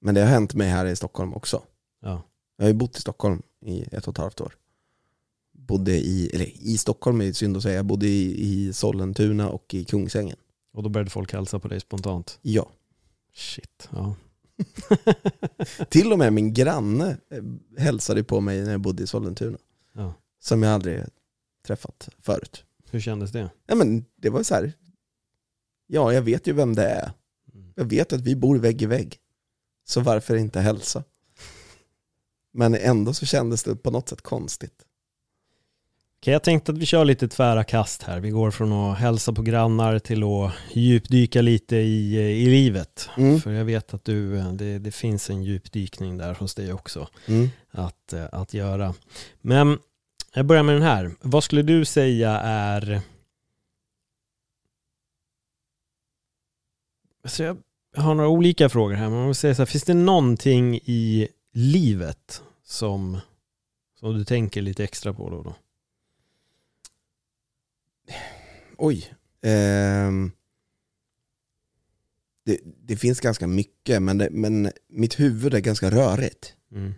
men det har hänt mig här i Stockholm också. Ja. Jag har ju bott i Stockholm i ett och ett halvt år. Bodde i, eller i Stockholm är synd att säga, jag bodde i, i Sollentuna och i Kungsängen. Och då började folk hälsa på dig spontant. Ja. Shit, ja. Till och med min granne eh, hälsade på mig när jag bodde i Sollentuna. ja. Som jag aldrig träffat förut. Hur kändes det? Ja men det var så här. ja jag vet ju vem det är. Mm. Jag vet att vi bor vägg i vägg. Så varför inte hälsa? Men ändå så kändes det på något sätt konstigt. Okej, jag tänkte att vi kör lite tvära kast här. Vi går från att hälsa på grannar till att djupdyka lite i, i livet. Mm. För jag vet att du, det, det finns en djupdykning där hos dig också Mm. att, eh, att göra. Men jag börjar med den här. Vad skulle du säga är... Så jag jag har några olika frågor här, men man vill säga så här, finns det någonting i livet som, som du tänker lite extra på då och då? Oj. Ehm. Det, det finns ganska mycket, men, det, men mitt huvud är ganska rörigt. Mm.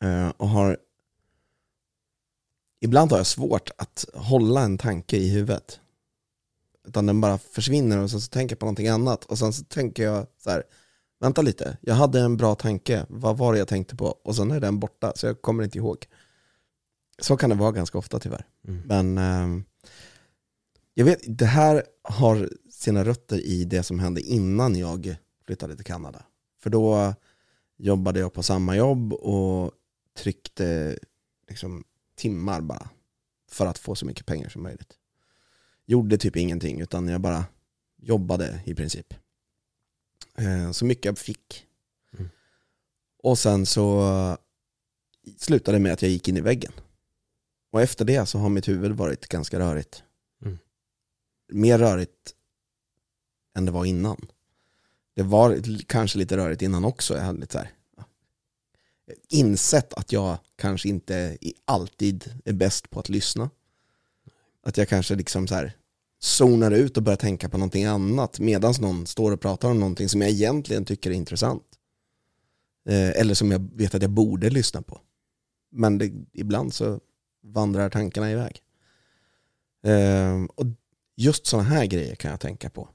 Eh, och har Ibland har jag svårt att hålla en tanke i huvudet. Utan den bara försvinner och sen så tänker jag på någonting annat. Och sen så tänker jag så här, vänta lite, jag hade en bra tanke, vad var det jag tänkte på? Och sen är den borta, så jag kommer inte ihåg. Så kan det vara ganska ofta tyvärr. Mm. Men ehm, jag vet, det här har sina rötter i det som hände innan jag flyttade till Kanada. För då jobbade jag på samma jobb och tryckte liksom timmar bara för att få så mycket pengar som möjligt. Gjorde typ ingenting utan jag bara jobbade i princip. Eh, Så mycket jag fick. Mm. Och sen så slutade det med att jag gick in i väggen. Och efter det så har mitt huvud varit ganska rörigt. Mm. Mer rörigt än det var innan. Det var kanske lite rörigt innan också. Jag hade lite så här, insett att jag kanske inte alltid är bäst på att lyssna. Att jag kanske liksom så här zonar ut och börjar tänka på någonting annat medan någon står och pratar om någonting som jag egentligen tycker är intressant. Eh, eller som jag vet att jag borde lyssna på. Men det, ibland så vandrar tankarna iväg. Eh, och just sådana här grejer kan jag tänka på.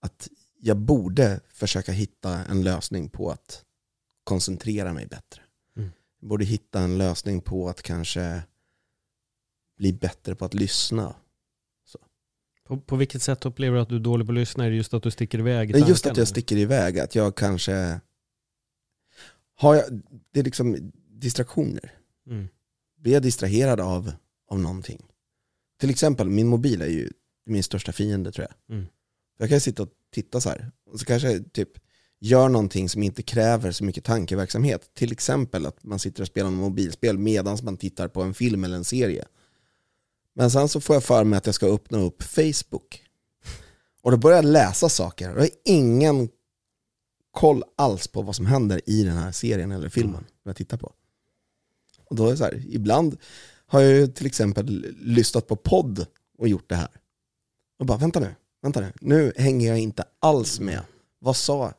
Att jag borde försöka hitta en lösning på att koncentrera mig bättre. Mm. Jag borde hitta en lösning på att kanske bli bättre på att lyssna. På, på vilket sätt upplever du att du är dålig på att lyssna? Är det just att du sticker iväg i Det är just att jag sticker iväg, att jag kanske har jag, det är liksom distraktioner. Mm. Blir jag distraherad av, av någonting? Till exempel, min mobil är ju min största fiende tror jag. Mm. Jag kan sitta och titta så här, och så kanske jag typ gör någonting som inte kräver så mycket tankeverksamhet. Till exempel att man sitter och spelar en mobilspel medan man tittar på en film eller en serie. Men sen så får jag för mig att jag ska öppna upp Facebook. Och då börjar jag läsa saker. Jag har ingen koll alls på vad som händer i den här serien eller filmen jag tittar på. Och då är det så här, ibland har jag ju till exempel lyssnat på podd och gjort det här. Och bara, vänta nu, vänta nu, nu hänger jag inte alls med. Vad sa,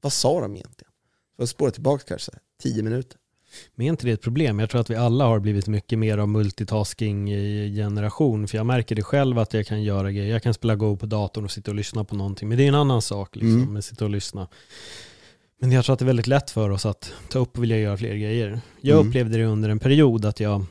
vad sa de egentligen? Så jag spårar tillbaka kanske tio minuter. Men är inte det ett problem? Jag tror att vi alla har blivit mycket mer av multitasking i generation. För jag märker det själv att jag kan göra grejer. Jag kan spela Go på datorn och sitta och lyssna på någonting. Men det är en annan sak liksom, Mm. med sitta och lyssna. Men jag tror att det är väldigt lätt för oss att ta upp och vilja göra fler grejer. Jag Mm. upplevde det under en period att jag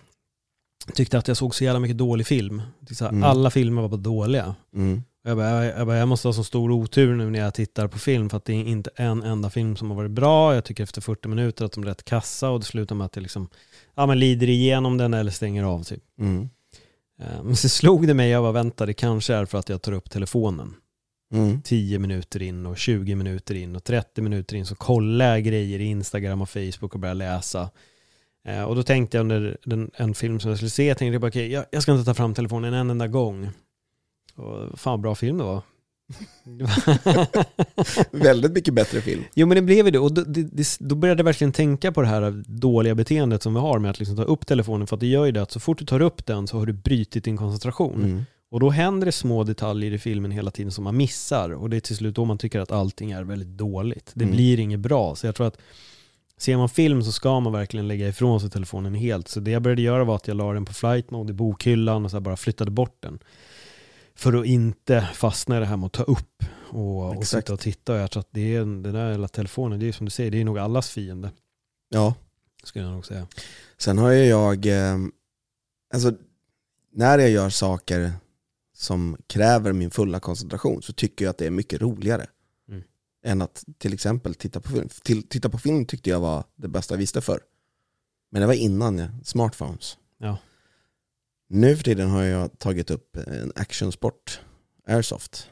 tyckte att jag såg så jävla mycket dålig film. Så här, Mm. Alla filmer var bara dåliga. Mm. Jag, bara, jag, bara, jag måste ha så stor otur nu när jag tittar på film för att det är inte en enda film som har varit bra. Jag tycker efter 40 minuter att de är rätt kassa och det slutar med att jag liksom, ja, men lider igenom den eller stänger av. Typ. Mm. Eh, Men så slog det mig, jag bara vänta det kanske är för att jag tar upp telefonen. Mm. 10 minuter in och 20 minuter in och 30 minuter in så kollar jag grejer i Instagram och Facebook och börjar läsa. Eh, Och då tänkte jag under den, en film som jag skulle se, jag tänkte jag bara okej, jag, jag ska inte ta fram telefonen en enda gång. Och fan bra film det var. Väldigt mycket bättre film. Jo men det blev ju det och då, det, det, då började jag verkligen tänka på det här dåliga beteendet som vi har med att liksom ta upp telefonen för att det gör ju det att så fort du tar upp den så har du brutit din koncentration. Mm. Och då händer det små detaljer i filmen hela tiden som man missar och det är till slut då man tycker att allting är väldigt dåligt. Det Mm. blir inget bra. Så jag tror att ser man film så ska man verkligen lägga ifrån sig telefonen helt. Så det jag började göra var att jag la den på flight mode i bokhyllan och så bara flyttade bort den. För att inte fastna i det här med att ta upp och, och sitta och titta. Och jag tror att det är, den där jävla telefonen, det är som du säger, det är nog allas fiende. Ja, Skulle jag nog säga. sen har ju jag, eh, alltså när jag gör saker som kräver min fulla koncentration så tycker jag att det är mycket roligare. Mm. Än att till exempel titta på film. Till, titta på film tyckte jag var det bästa jag visste för. Men det var innan smartphones. Ja. Nu för tiden har jag tagit upp en actionsport, airsoft,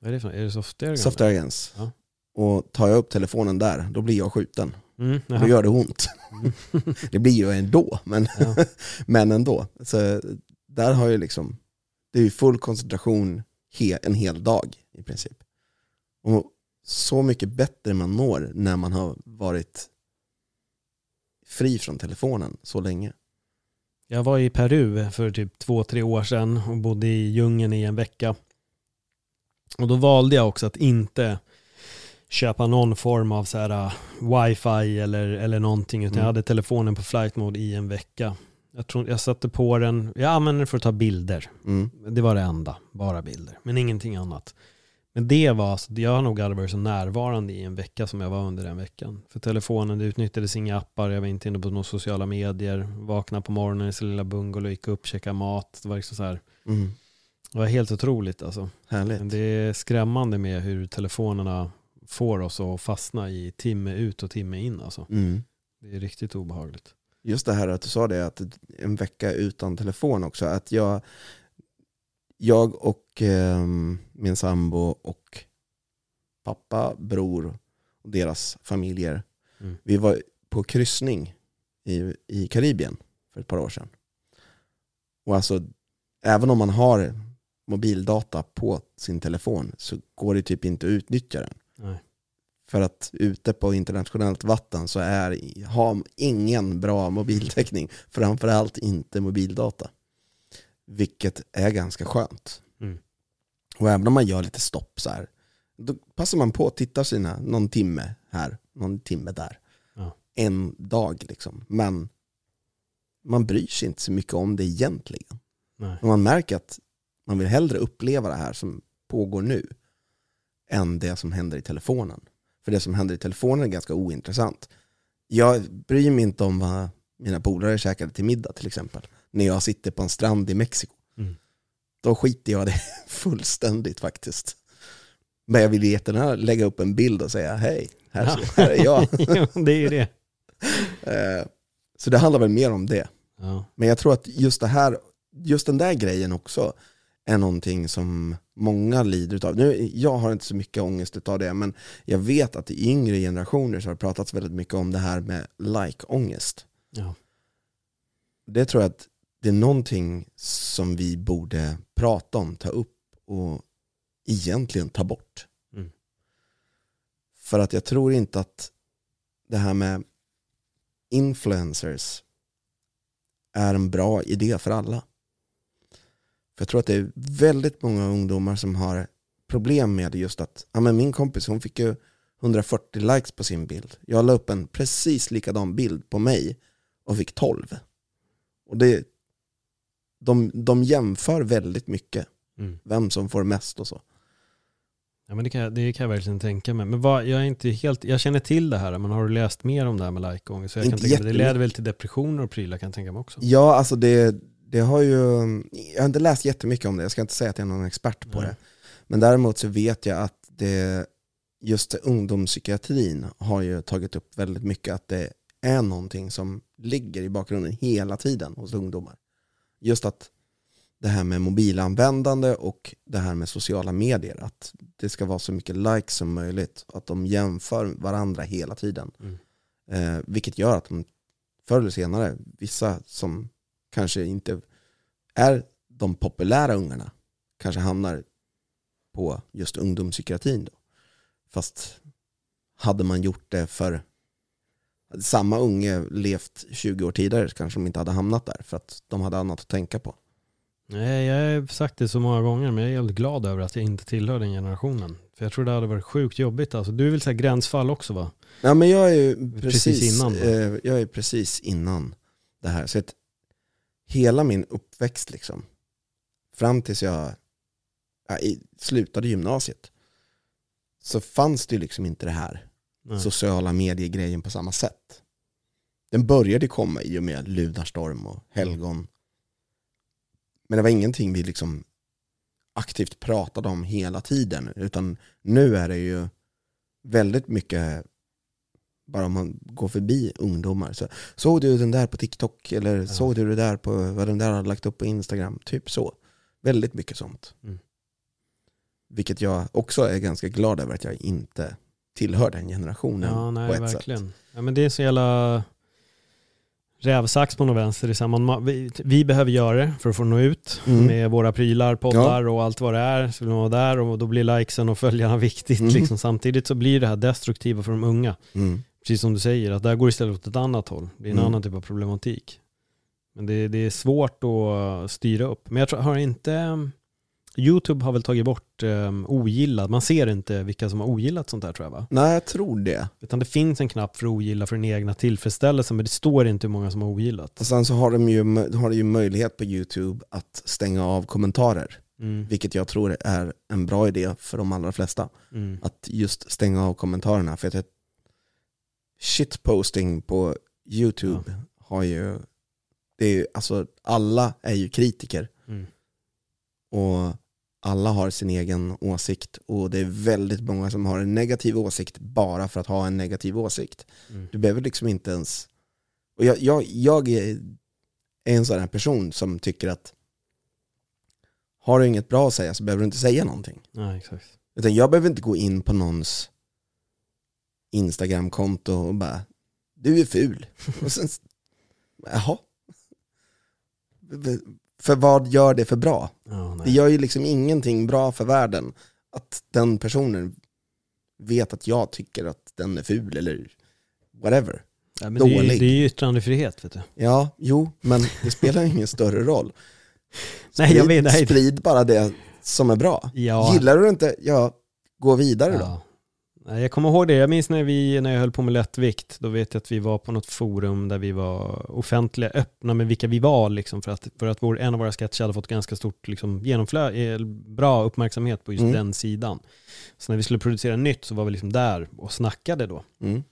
Vad är det för Är det soft air gun? soft air guns. Ja. Och tar jag upp telefonen där, då blir jag skjuten. Mm, Då gör det ont. Mm. det blir ju ändå, men, Ja. men ändå. Så där har jag liksom, det är ju full koncentration he, en hel dag i princip. Och så mycket bättre man når när man har varit fri från telefonen så länge. Jag var i Peru för typ två, tre år sedan och bodde i djungeln i en vecka. Och då valde jag också att inte köpa någon form av så här uh, wifi eller, eller någonting utan Mm. jag hade telefonen på flight mode i en vecka. Jag, tror, jag satte på den, jag använde den för att ta bilder. Mm. Det var det enda, bara bilder. Men ingenting annat. Men det var, alltså, jag har nog aldrig varit så närvarande i en vecka som jag var under den veckan. För telefonen, det utnyttjades inga appar, jag var inte inne på några sociala medier. Vaknade på morgonen i sin lilla bungalow, gick upp, käkade mat. Det var liksom så här, Mm. det var helt otroligt alltså. Härligt. Det är skrämmande med hur telefonerna får oss att fastna i timme ut och timme in alltså. Mm. Det är riktigt obehagligt. Just det här att du sa det, att en vecka utan telefon också. Att jag, jag och ehm, min sambo och pappa, bror och deras familjer, Mm. vi var på kryssning i, i Karibien för ett par år sedan. Och alltså, även om man har mobildata på sin telefon så går det typ inte att utnyttja den. Nej. För att ute på internationellt vatten så är, har ingen bra mobiltäckning. Framförallt inte mobildata. Vilket är ganska skönt. Mm. Och även om man gör lite stopp så här, då passar man på att titta sina någon timme här, någon timme där. Ja. En dag liksom. Men man bryr sig inte så mycket om det egentligen. Nej. Och man märker att man vill hellre uppleva det här som pågår nu än det som händer i telefonen. För det som händer i telefonen är ganska ointressant. Jag bryr mig inte om vad mina polare käkade till middag till exempel. När jag sitter på en strand i Mexiko. Mm. Då skiter jag det fullständigt faktiskt. Men jag vill jättegärna lägga upp en bild och säga hej, här, Ja. här är jag. Jo, det är ju det. Eh, Så det handlar väl mer om det. Ja. Men jag tror att just det här, just den där grejen också är någonting som många lider av. Nu, jag har inte så mycket ångest av det, men jag vet att i yngre generationer så har det pratats väldigt mycket om det här med like-ångest. Ja. Det tror jag att det är någonting som vi borde prata om, ta upp och egentligen ta bort. Mm. För att jag tror inte att det här med influencers är en bra idé för alla. För jag tror att det är väldigt många ungdomar som har problem med just att ja, men min kompis hon fick ju 140 likes på sin bild. Jag la upp en precis likadan bild på mig och fick 12. Och det, de, de jämför väldigt mycket Mm. vem som får mest och så. Ja men det kan, jag- det kan jag verkligen tänka mig. Men vad, jag är inte helt, jag känner till det här, men har du läst mer om det här med like-ångest? Så jag kan Inte tänka mig, det leder väl till depressioner och prylar kan jag tänka mig också. Ja, alltså det, det har ju, jag har inte läst jättemycket om det, jag ska inte säga att jag är någon expert på Nej. det. Men däremot så vet jag att det, just ungdomspsykiatrin har ju tagit upp väldigt mycket att det är någonting som ligger i bakgrunden hela tiden hos ungdomar. Just att det här med mobilanvändande och det här med sociala medier, att det ska vara så mycket likes som möjligt, att de jämför varandra hela tiden. Mm. Eh, vilket gör att de förr eller senare, vissa som kanske inte är de populära ungarna, kanske hamnar på just ungdomspsykiatrin. Då. Fast hade man gjort det för samma unge levt 20 år tidigare så kanske de inte hade hamnat där för att de hade annat att tänka på. Nej, jag har sagt det så många gånger, men jag är helt glad över att jag inte tillhör den generationen. För jag tror det hade varit sjukt jobbigt. Alltså, du vill säga gränsfall också va? Ja, men jag är ju Precis precis, innan eh, jag är precis innan det här. Så att hela min uppväxt liksom, fram tills jag ja, i, slutade gymnasiet, så fanns det ju liksom inte det här Nej. sociala medier-grejen på samma sätt. Den började komma i och med Lunarstorm och Helgon. Men det var ingenting vi liksom aktivt pratade om hela tiden. Utan nu är det ju väldigt mycket bara om man går förbi ungdomar. Så, såg du den där på TikTok? Eller såg du det där på vad den där hade lagt upp på Instagram? Typ så. Väldigt mycket sånt. Mm. Vilket jag också är ganska glad över att jag inte tillhör den generationen Ja, nej, på ett verkligen. sätt. Ja, men det är så jävla rävsax på något vänster. Det är så här, man, vi, vi behöver göra det för att få nå ut Mm. med våra prylar, poddar och allt vad det är. Så vill man vara där och då blir likesen och följarna viktigt. Mm. Liksom. Samtidigt så blir det här destruktiva för de unga. Mm. Precis som du säger, att där går istället åt ett annat håll. Det är en Mm. annan typ av problematik. Men det, det är svårt att styra upp. Men jag tror, har inte... YouTube har väl tagit bort um, ogillad. Man ser inte vilka som har ogillat sånt där tror jag va? Nej, jag tror det. Utan det finns en knapp för ogilla för den egna tillfredsställelsen men det står inte hur många som har ogillat. Och sen så har de ju, har de ju möjlighet på YouTube att stänga av kommentarer. Mm. Vilket jag tror är en bra idé för de allra flesta. Mm. Att just stänga av kommentarerna. För att ett shitposting på YouTube har ju, det är ju, alltså alla är ju kritiker. Mm. Och alla har sin egen åsikt. Och det är väldigt många som har en negativ åsikt bara för att ha en negativ åsikt. Mm. Du behöver liksom inte ens... Och jag, jag, jag är en sån här person som tycker att har du inget bra att säga så behöver du inte säga någonting. Ja, exakt. Utan jag behöver inte gå in på någons Instagramkonto och bara du är ful. Och sen, jaha. För vad gör det för bra? Ja, Det gör ju liksom ingenting bra för världen att den personen vet att jag tycker att den är ful eller whatever. Ja, men det, är, ju- dålig. det är ju yttrandefrihet vet du. Ja, jo, men det spelar ingen större roll. Nej, jag nej. sprid bara det som är bra. Ja. Gillar du inte, ja, gå vidare då. Ja. Nej, Jag kommer ihåg det, jag minns när, vi, när jag höll på med lättvikt, då vet jag att vi var på något forum där vi var offentliga, öppna med vilka vi var, liksom, för att, för att vår, en av våra sketcher hade fått ganska stort liksom, genomflöde, eh, bra uppmärksamhet på just Mm. den sidan. Så när vi skulle producera nytt så var vi liksom där och snackade då. Mm.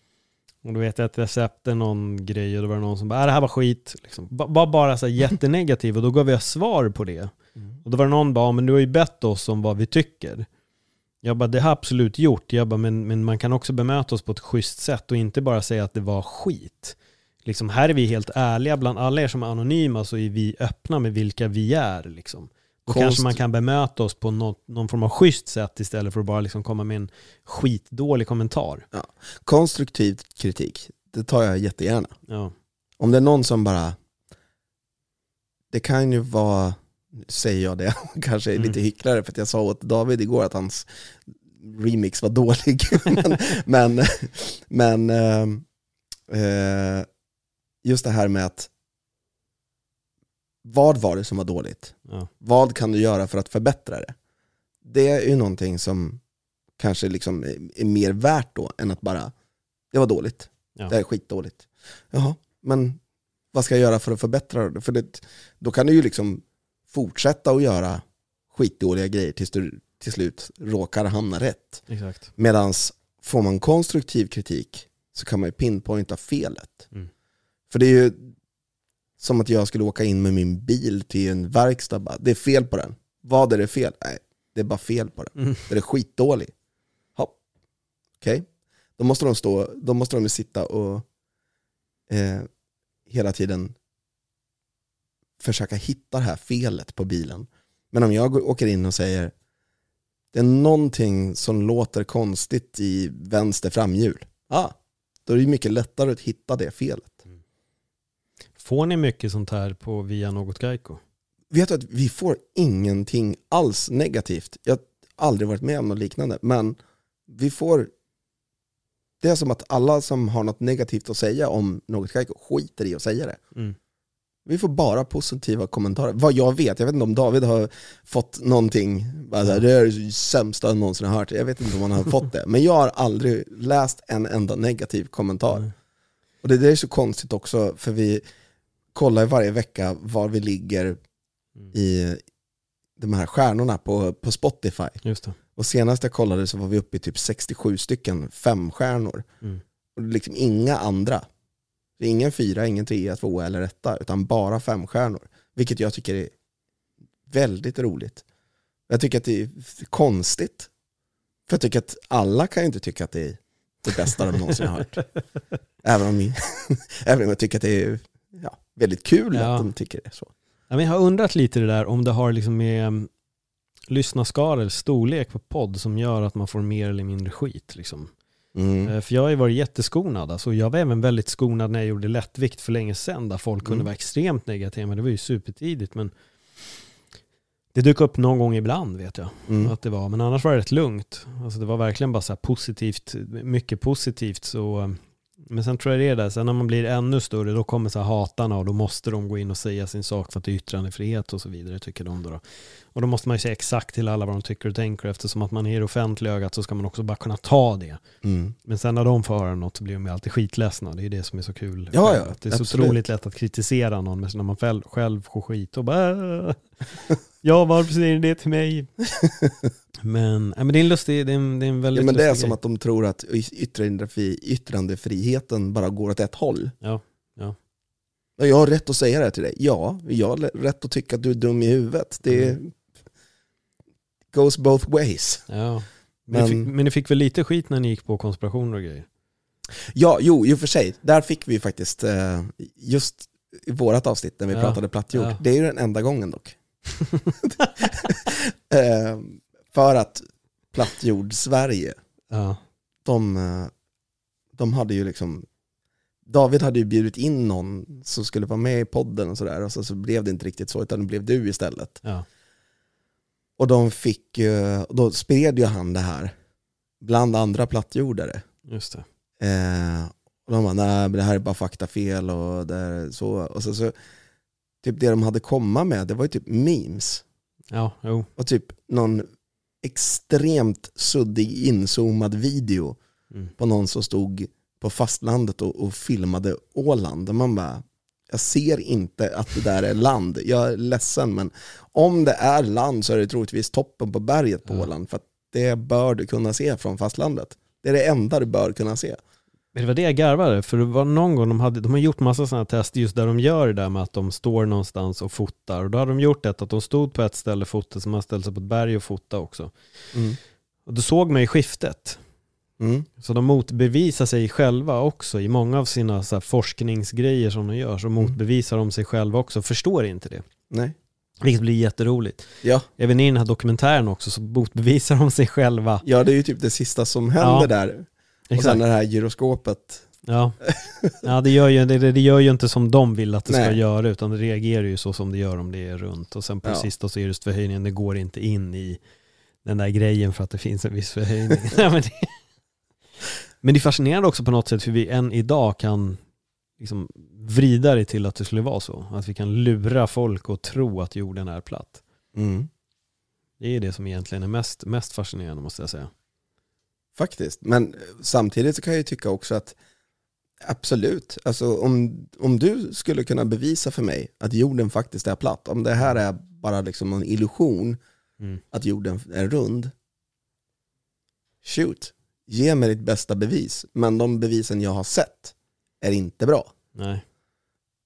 Och då vet jag att jag släppte någon grej och då var det någon som bara, "Ah, det här var skit. Liksom. Ba- Bara, bara så här jättenegativ och då gav jag svar på det. Och då var det någon som bara, "Ja, men du har ju bett oss om vad vi tycker. Jag bara, det har absolut gjort. Jag bara, men, men man kan också bemöta oss på ett schysst sätt och inte bara säga att det var skit. Liksom, här är vi helt ärliga, bland alla er som är anonyma så är vi öppna med vilka vi är. Liksom. Då Konst- kanske man kan bemöta oss på något, någon form av schysst sätt istället för att bara liksom komma med en skitdålig kommentar. Konstruktiv kritik, det tar jag jättegärna. Ja. Om det är någon som bara, det kan ju vara, säger jag det, kanske är lite Mm. hycklare för att jag sa åt David igår att hans remix var dålig. men men, ehm, eh, just det här med att vad var det som var dåligt? Ja. Vad kan du göra för att förbättra det? Det är ju någonting som kanske liksom är- är mer värt då än att bara, det var dåligt. Ja. Det är skitdåligt. Jaha, men vad ska jag göra för att förbättra det? För det, då kan du ju liksom fortsätta att göra skitdåliga grejer tills du till slut råkar hamna rätt. Exakt. Medan får man konstruktiv kritik så kan man ju pinpointa felet. Mm. För det är ju som att jag skulle åka in med min bil till en verkstad. Bara, det är fel på den. Vad är det fel? Nej, det är bara fel på den. Mm. Den är skitdålig. Ja. Okej. Då måste de stå, då måste de sitta och eh, hela tiden försöka hitta det här felet på bilen. Men om jag åker in och säger det är någonting som låter konstigt i vänster framhjul. Ja, då är det mycket lättare att hitta det felet. Får ni mycket sånt här på via något Geico? Vet du att vi får ingenting alls negativt. Jag har aldrig varit med om något liknande. Men vi får... Det är som att alla som har något negativt att säga om något Geico skiter i att säga det. Mm. Vi får bara positiva kommentarer. Vad jag vet, jag vet inte om David har fått någonting, bara så här, det är det sämsta jag någonsin har hört. Jag vet inte om han har fått det. Men jag har aldrig läst en enda negativ kommentar. Mm. Och det där är så konstigt också, för vi kollar varje vecka var vi ligger Mm. i de här stjärnorna på, på Spotify. Just det. Och senast jag kollade så var vi uppe i typ 67 stycken femstjärnor. Mm. Och liksom inga andra. Det är ingen fyra, ingen trea, tvåa eller etta, utan bara femstjärnor. Vilket jag tycker är väldigt roligt. Jag tycker att det är konstigt. För jag tycker att alla kan ju inte tycka att det är det bästa de någonsin har hört. Även om, även om jag tycker att det är ja, väldigt kul Ja. att de tycker det. Så. Ja, men jag har undrat lite det där om det har liksom med eller storlek på podd som gör att man får mer eller mindre skit. Liksom. Mm. Eh, För jag har ju varit jätteskonad. Alltså jag var även väldigt skonad när jag gjorde lättvikt för länge sedan där folk kunde Mm. vara extremt negativa. Men det var ju supertidigt. Men det dök upp någon gång ibland vet jag Mm. att det var. Men annars var det rätt lugnt. Alltså det var verkligen bara så positivt, mycket positivt. Så, eh, men sen tror jag det är det, sen när man blir ännu större då kommer så här hatarna och då måste de gå in och säga sin sak för att det är yttrandefrihet och så vidare tycker de då. då. Och då måste man ju säga exakt till alla vad de tycker och tänker eftersom att man är i det offentliga ögat så ska man också bara kunna ta det. Mm. Men sen när de får höra något så blir de ju alltid skitledsna. Det är ju det som är så kul. Ja, ja, det är så absolut. otroligt lätt att kritisera någon men när man själv, själv får skit och bara "Äh, Ja, varför säger ni det till mig? men, nej, men det är en lustig, det är en, det är en väldigt Ja, men det är som grej. att de tror att yttrandefri, yttrandefriheten bara går åt ett håll. Ja, Och jag har rätt att säga det här till dig. Ja, jag har rätt att tycka att du är dum i huvudet. Det Mm. goes both ways. ja. Men, ni Men- fick, men ni fick väl lite skit när ni gick på konspirationer och grejer? Ja, jo, i och för sig. Där fick vi faktiskt, eh, just i vårat avsnitt när vi Ja, pratade plattjord, ja. det är ju den enda gången dock. eh, för att plattjord Sverige, Ja, de, eh, de hade ju liksom, David hade ju bjudit in någon som skulle vara med i podden och sådär, och så, så blev det inte riktigt så, utan det blev du istället. ja, Och de fick, då spred ju han det här bland andra plattjordare. just det. Eh, och de bara, nej men det här är bara faktafel och det är så. Och så, så typ det de hade komma med, det var ju typ memes. Ja, jo. Och typ någon extremt suddig inzoomad video Mm. på någon som stod på fastlandet och, och filmade Åland. Och man bara, jag ser inte att det där är land. Jag är ledsen men om det är land så är det troligtvis toppen på berget på Ja. Åland. För det bör du kunna se från fastlandet. Det är det enda du bör kunna se. Men Det var det jag garvade, för det var någon gång de hade, de har gjort massa sådana test just där de gör det där med att de står någonstans och fotar. Och då hade de gjort det att de stod på ett ställe och fotade, så man ställde sig på ett berg och fotade också. Och då såg man ju skiftet. Mm. Så de motbevisar sig själva också i många av sina så forskningsgrejer som de gör. Så motbevisar de sig själva också, förstår inte det. Nej. Vilket blir jätteroligt. Ja. Även i den här dokumentären också så motbevisar de sig själva. ja, det är ju typ det sista som händer Ja. där. Och Exakt. sen det här gyroskopet. Ja, ja det, gör ju, det, det gör ju inte som de vill att det ska Nej. göra utan det reagerar ju så som det gör om det är runt. Och sen på Ja. sista så är just förhöjningen, det går inte in i den där grejen för att det finns en viss förhöjning. Nej, men, det, men det är fascinerande också på något sätt hur vi än idag kan liksom vrida det till att det skulle vara så. Att vi kan lura folk och tro att jorden är platt. Mm. Det är det som egentligen är mest, mest fascinerande måste jag säga. Faktiskt. Men samtidigt så kan jag ju tycka också att absolut, alltså om, om du skulle kunna bevisa för mig att jorden faktiskt är platt, om det här är bara liksom en illusion Mm. att jorden är rund, shoot, ge mig ditt bästa bevis. Men de bevisen jag har sett är inte bra. Nej,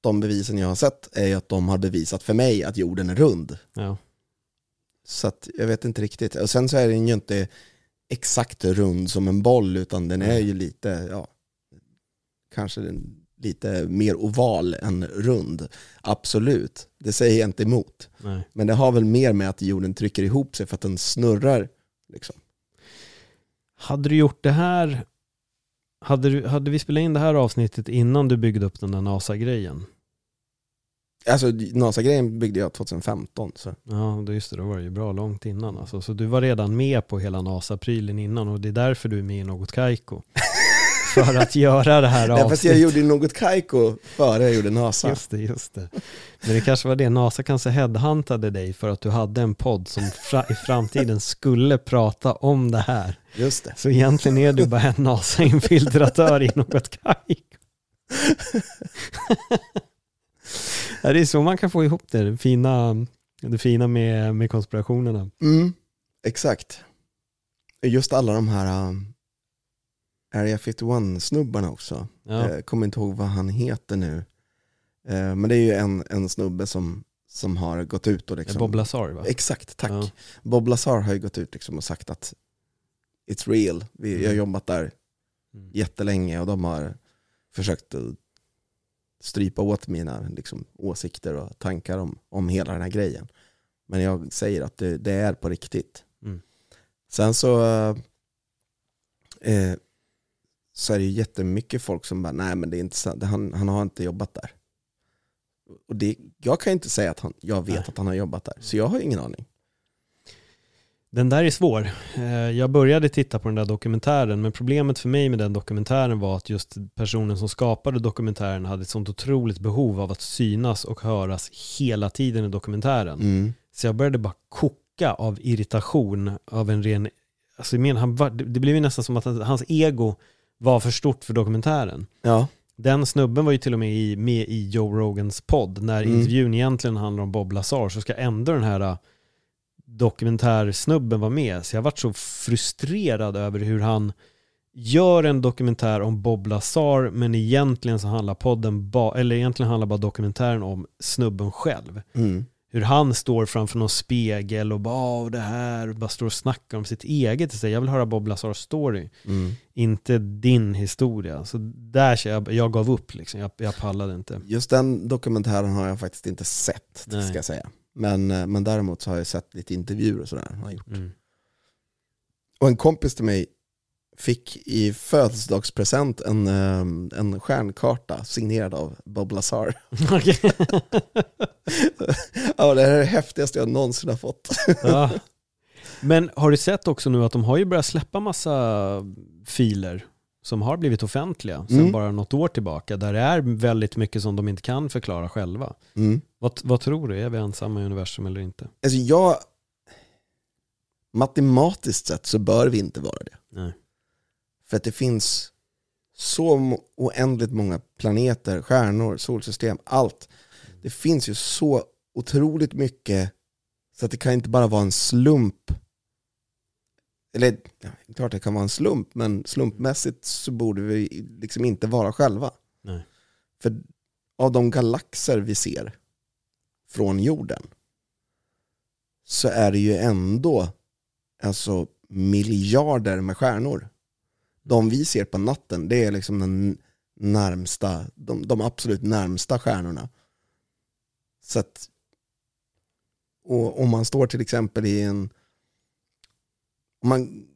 De bevisen jag har sett är att de har bevisat för mig att jorden är rund. ja. Så att jag vet inte riktigt. Och sen så är den ju inte exakt rund som en boll utan den är ju lite, ja, kanske lite mer oval än rund. Absolut, det säger jag inte emot. Nej. Men det har väl mer med att jorden trycker ihop sig för att den snurrar. Liksom. Hade du gjort det här, hade, du, hade vi spelat in det här avsnittet innan du byggde upp den där NASA-grejen? Alltså NASA-grejen byggde jag 2015. Så. Ja, just det, då var det ju bra långt innan. Alltså. Så du var redan med på hela NASA-prylen innan och det är därför du är med i något Kaiko. För att göra det här Därför att jag avsnittet. gjorde något Kaiko före jag gjorde NASA. Just det, just det. Men det kanske var det, NASA kanske headhuntade dig för att du hade en podd som fra, i framtiden skulle prata om det här. Just det. Så egentligen är du bara en NASA-infiltratör i något Kaiko. Det är så man kan få ihop det, det fina, det fina med, med konspirationerna. Mm, exakt. Just alla de här um, Area 51-snubbarna också. Ja. Eh, kommer inte ihåg vad han heter nu. Eh, men det är ju en, en snubbe som, som har gått ut och liksom... Bob Lazar va? Exakt, tack. Ja. Bob Lazar har ju gått ut liksom och sagt att it's real. Vi, Jag har Mm. jobbat där Mm. jättelänge och de har försökt strypa åt mina liksom, åsikter och tankar om, om hela den här grejen. Men jag säger att det, det är på riktigt. Mm. Sen så, eh, så är det ju jättemycket folk som bara, nej men det är inte sant, han, han har inte jobbat där. Och det, jag kan inte säga att han, jag vet Nej. att han har jobbat där, så jag har ingen aning. Den där är svår. Eh, Jag började titta på den där dokumentären, men problemet för mig med den dokumentären var att just personen som skapade dokumentären hade ett sånt otroligt behov av att synas och höras hela tiden i dokumentären. Mm. Så jag började bara koka av irritation av en ren... Alltså jag menar, han var, det blev ju nästan som att hans ego var för stort för dokumentären. Ja, Den snubben var ju till och med i, med i Joe Rogans podd. När Mm. intervjun egentligen handlar om Bob Lazar så ska ändå den här dokumentärsnubben vara med. Så jag varit så frustrerad över hur han gör en dokumentär om Bob Lazar men egentligen så handlar podden ba, eller egentligen handlar bara dokumentären om snubben själv. mm. Hur han står framför någon spegel och bara "Åh, det här, och bara står och snackar om sitt eget. Så jag vill höra Bob Lazars story, Mm. inte din historia. Så där jag, jag gav upp liksom, jag, jag pallade inte. Just den dokumentären har jag faktiskt inte sett, Nej. ska jag säga. Men, eh, men däremot så har jag sett lite intervjuer och sådär. Han gjort. Mm. Och en kompis till mig fick i födelsedagspresent en, eh, en stjärnkarta signerad av Bob Lazar. Okej. ja, det här är det häftigaste jag någonsin har fått. ja. Men har du sett också nu att de har ju börjat släppa massa filer som har blivit offentliga sedan Mm. bara något år tillbaka, där det är väldigt mycket som de inte kan förklara själva. Mm. Vad, vad tror du, är vi ensamma i universum eller inte? Alltså jag, matematiskt sett så bör vi inte vara det. Nej. För att det finns så oändligt många planeter, stjärnor, solsystem, allt. Det finns ju så otroligt mycket så att det kan inte bara vara en slump. Eller ja, klart det kan vara en slump, men slumpmässigt så borde vi liksom inte vara själva. Nej. För av de galaxer vi ser från jorden så är det ju ändå alltså miljarder med stjärnor. De vi ser på natten, det är liksom den närmsta, de, de absolut närmsta stjärnorna. Så att, och om man står till exempel i en, man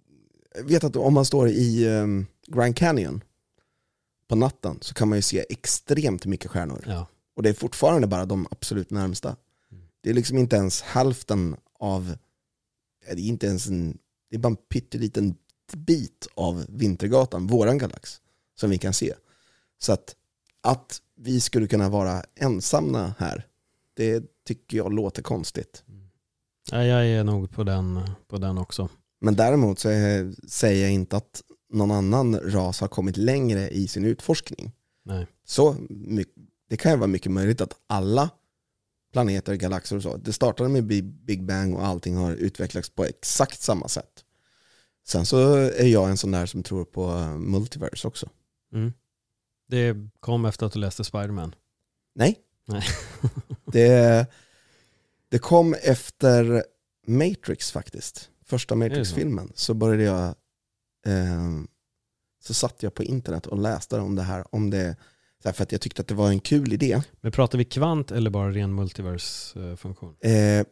vet att om man står i um, Grand Canyon på natten så kan man ju se extremt mycket stjärnor. Ja. Och det är fortfarande bara de absolut närmsta. Det är liksom inte ens hälften av, det är inte ens en, det är bara en pytteliten bit av Vintergatan, våran galax, som vi kan se. Så att, att vi skulle kunna vara ensamma här, det tycker jag låter konstigt. Ja, jag är nog på den, på den också. Men däremot så är, säger jag inte att någon annan ras har kommit längre i sin utforskning. Nej. Så det kan ju vara mycket möjligt att alla planeter, galaxer och så, det startade med Big- Bang och allting har utvecklats på exakt samma sätt. Sen så är jag en sån där som tror på eh, multiverse också. Mm. Det kom efter att du läste Spiderman. Nej. Nej. det, det kom efter Matrix faktiskt. Första Matrix-filmen. Så började jag, eh, så satt jag på internet och läste om det här. Om det för att jag tyckte att det var en kul idé. Men pratar vi kvant eller bara ren multiverse-funktion? Eh,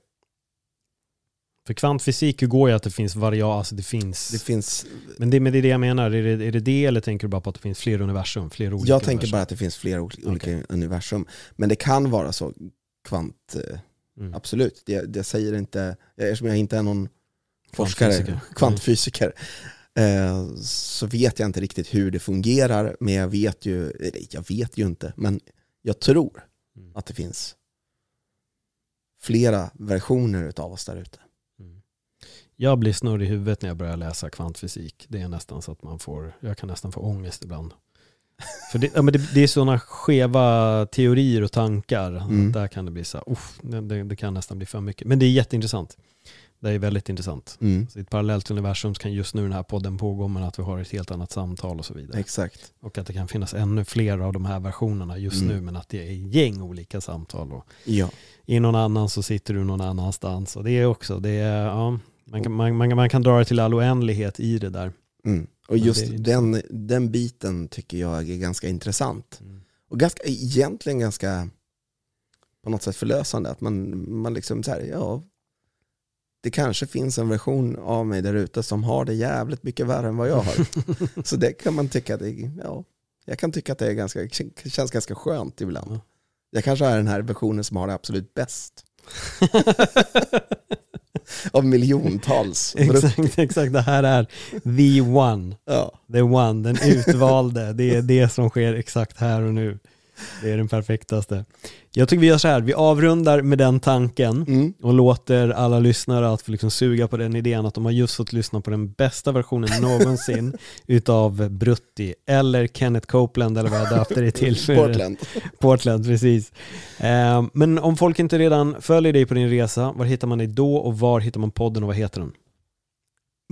För kvantfysik går ju att det finns variabler, alltså det finns... det finns, men, det, men det är det jag menar, är det, är det det eller tänker du bara på att det finns fler universum? Fler olika jag tänker universum? bara att det finns flera ol- olika universum. Men det kan vara så kvant, eh, Mm. absolut. Det, det säger inte, eftersom jag inte är någon forskare, Kvantfysiker. kvantfysiker, eh, så vet jag inte riktigt hur det fungerar. Men jag vet ju, jag vet ju inte, men jag tror Mm. att det finns flera versioner av oss där ute. Mm. Jag blir snurrig i huvudet när jag börjar läsa kvantfysik. Det är nästan så att man får, jag kan nästan få ångest ibland. För det, ja, men det, det är sådana skeva teorier och tankar. Mm. Där kan det bli så här, det, det, det kan nästan bli för mycket. Men det är jätteintressant. Det är väldigt intressant. Mm. Så I ett parallellt universum kan just nu den här podden pågå men att vi har ett helt annat samtal och så vidare. Exakt. Och att det kan finnas ännu fler av de här versionerna just Mm. nu men att det är gäng olika samtal. Och Ja. i någon annan så sitter du någon annanstans. Och det är också, det är, ja, man, kan, man, man, man kan dra det till all oändlighet i det där. Mm. Och just den, den biten tycker jag är ganska intressant. Mm. Och ganska, egentligen ganska på något sätt förlösande. Att man, man liksom så här, ja, det kanske finns en version av mig där ute som har det jävligt mycket värre än vad jag har. Så det kan man tycka, att det, ja, jag kan tycka att det är ganska, känns ganska skönt ibland. Ja. Jag kanske är den här versionen som har det absolut bäst. av miljontals. exakt, exakt, det här är the one. Ja. The one, den utvalde. Det är det som sker exakt här och nu. Det är den perfektaste. Jag tycker vi gör så här, vi avrundar med den tanken Mm. och låter alla lyssnare att få liksom suga på den idén att de har just fått lyssna på den bästa versionen någonsin utav Brutti eller Kenneth Copeland eller vad jag döpte det till. Portland. Portland, precis. Eh, men om folk inte redan följer dig på din resa, var hittar man dig då och var hittar man podden och vad heter den?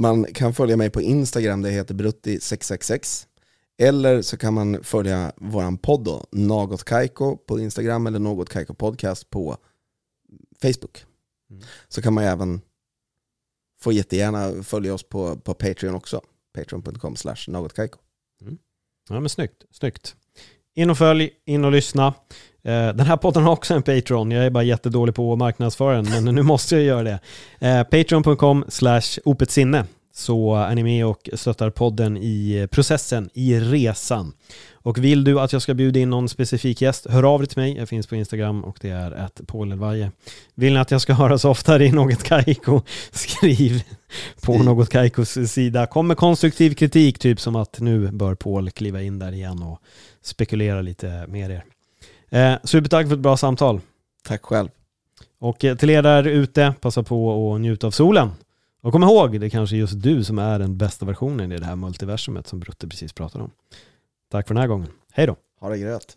Man kan följa mig på Instagram, det heter Brutti666. Eller så kan man följa våran podd då, Något Kaiko på Instagram eller Något Kaiko Podcast på Facebook. Mm. Så kan man ju även få jättegärna följa oss på, på Patreon också. Patreon.com slash Något Kaiko. Ja men snyggt, snyggt. In och följ, in och lyssna. Eh, Den här podden har också en Patreon, jag är bara jättedålig på att marknadsföra den, men nu måste jag göra det. Eh, Patreon.com slash opetsinne så är ni med och stöttar podden i processen, i resan. Och vill du att jag ska bjuda in någon specifik gäst, hör av dig till mig. Jag finns på Instagram och det är att Paul Elvaje. Vill ni att jag ska höras oftare i Något Kaiko, skriv på. Något Kaikos sida. Kom med konstruktiv kritik, typ som att nu bör Paul kliva in där igen och spekulera lite med er. Eh, supertack för ett bra samtal. Tack själv. Och eh, till er där ute, passa på att njuta av solen. Och kom ihåg, det är kanske just du som är den bästa versionen i det här multiversumet som Brutte precis pratade om. Tack för den här gången. Hej då! Ha det gröt.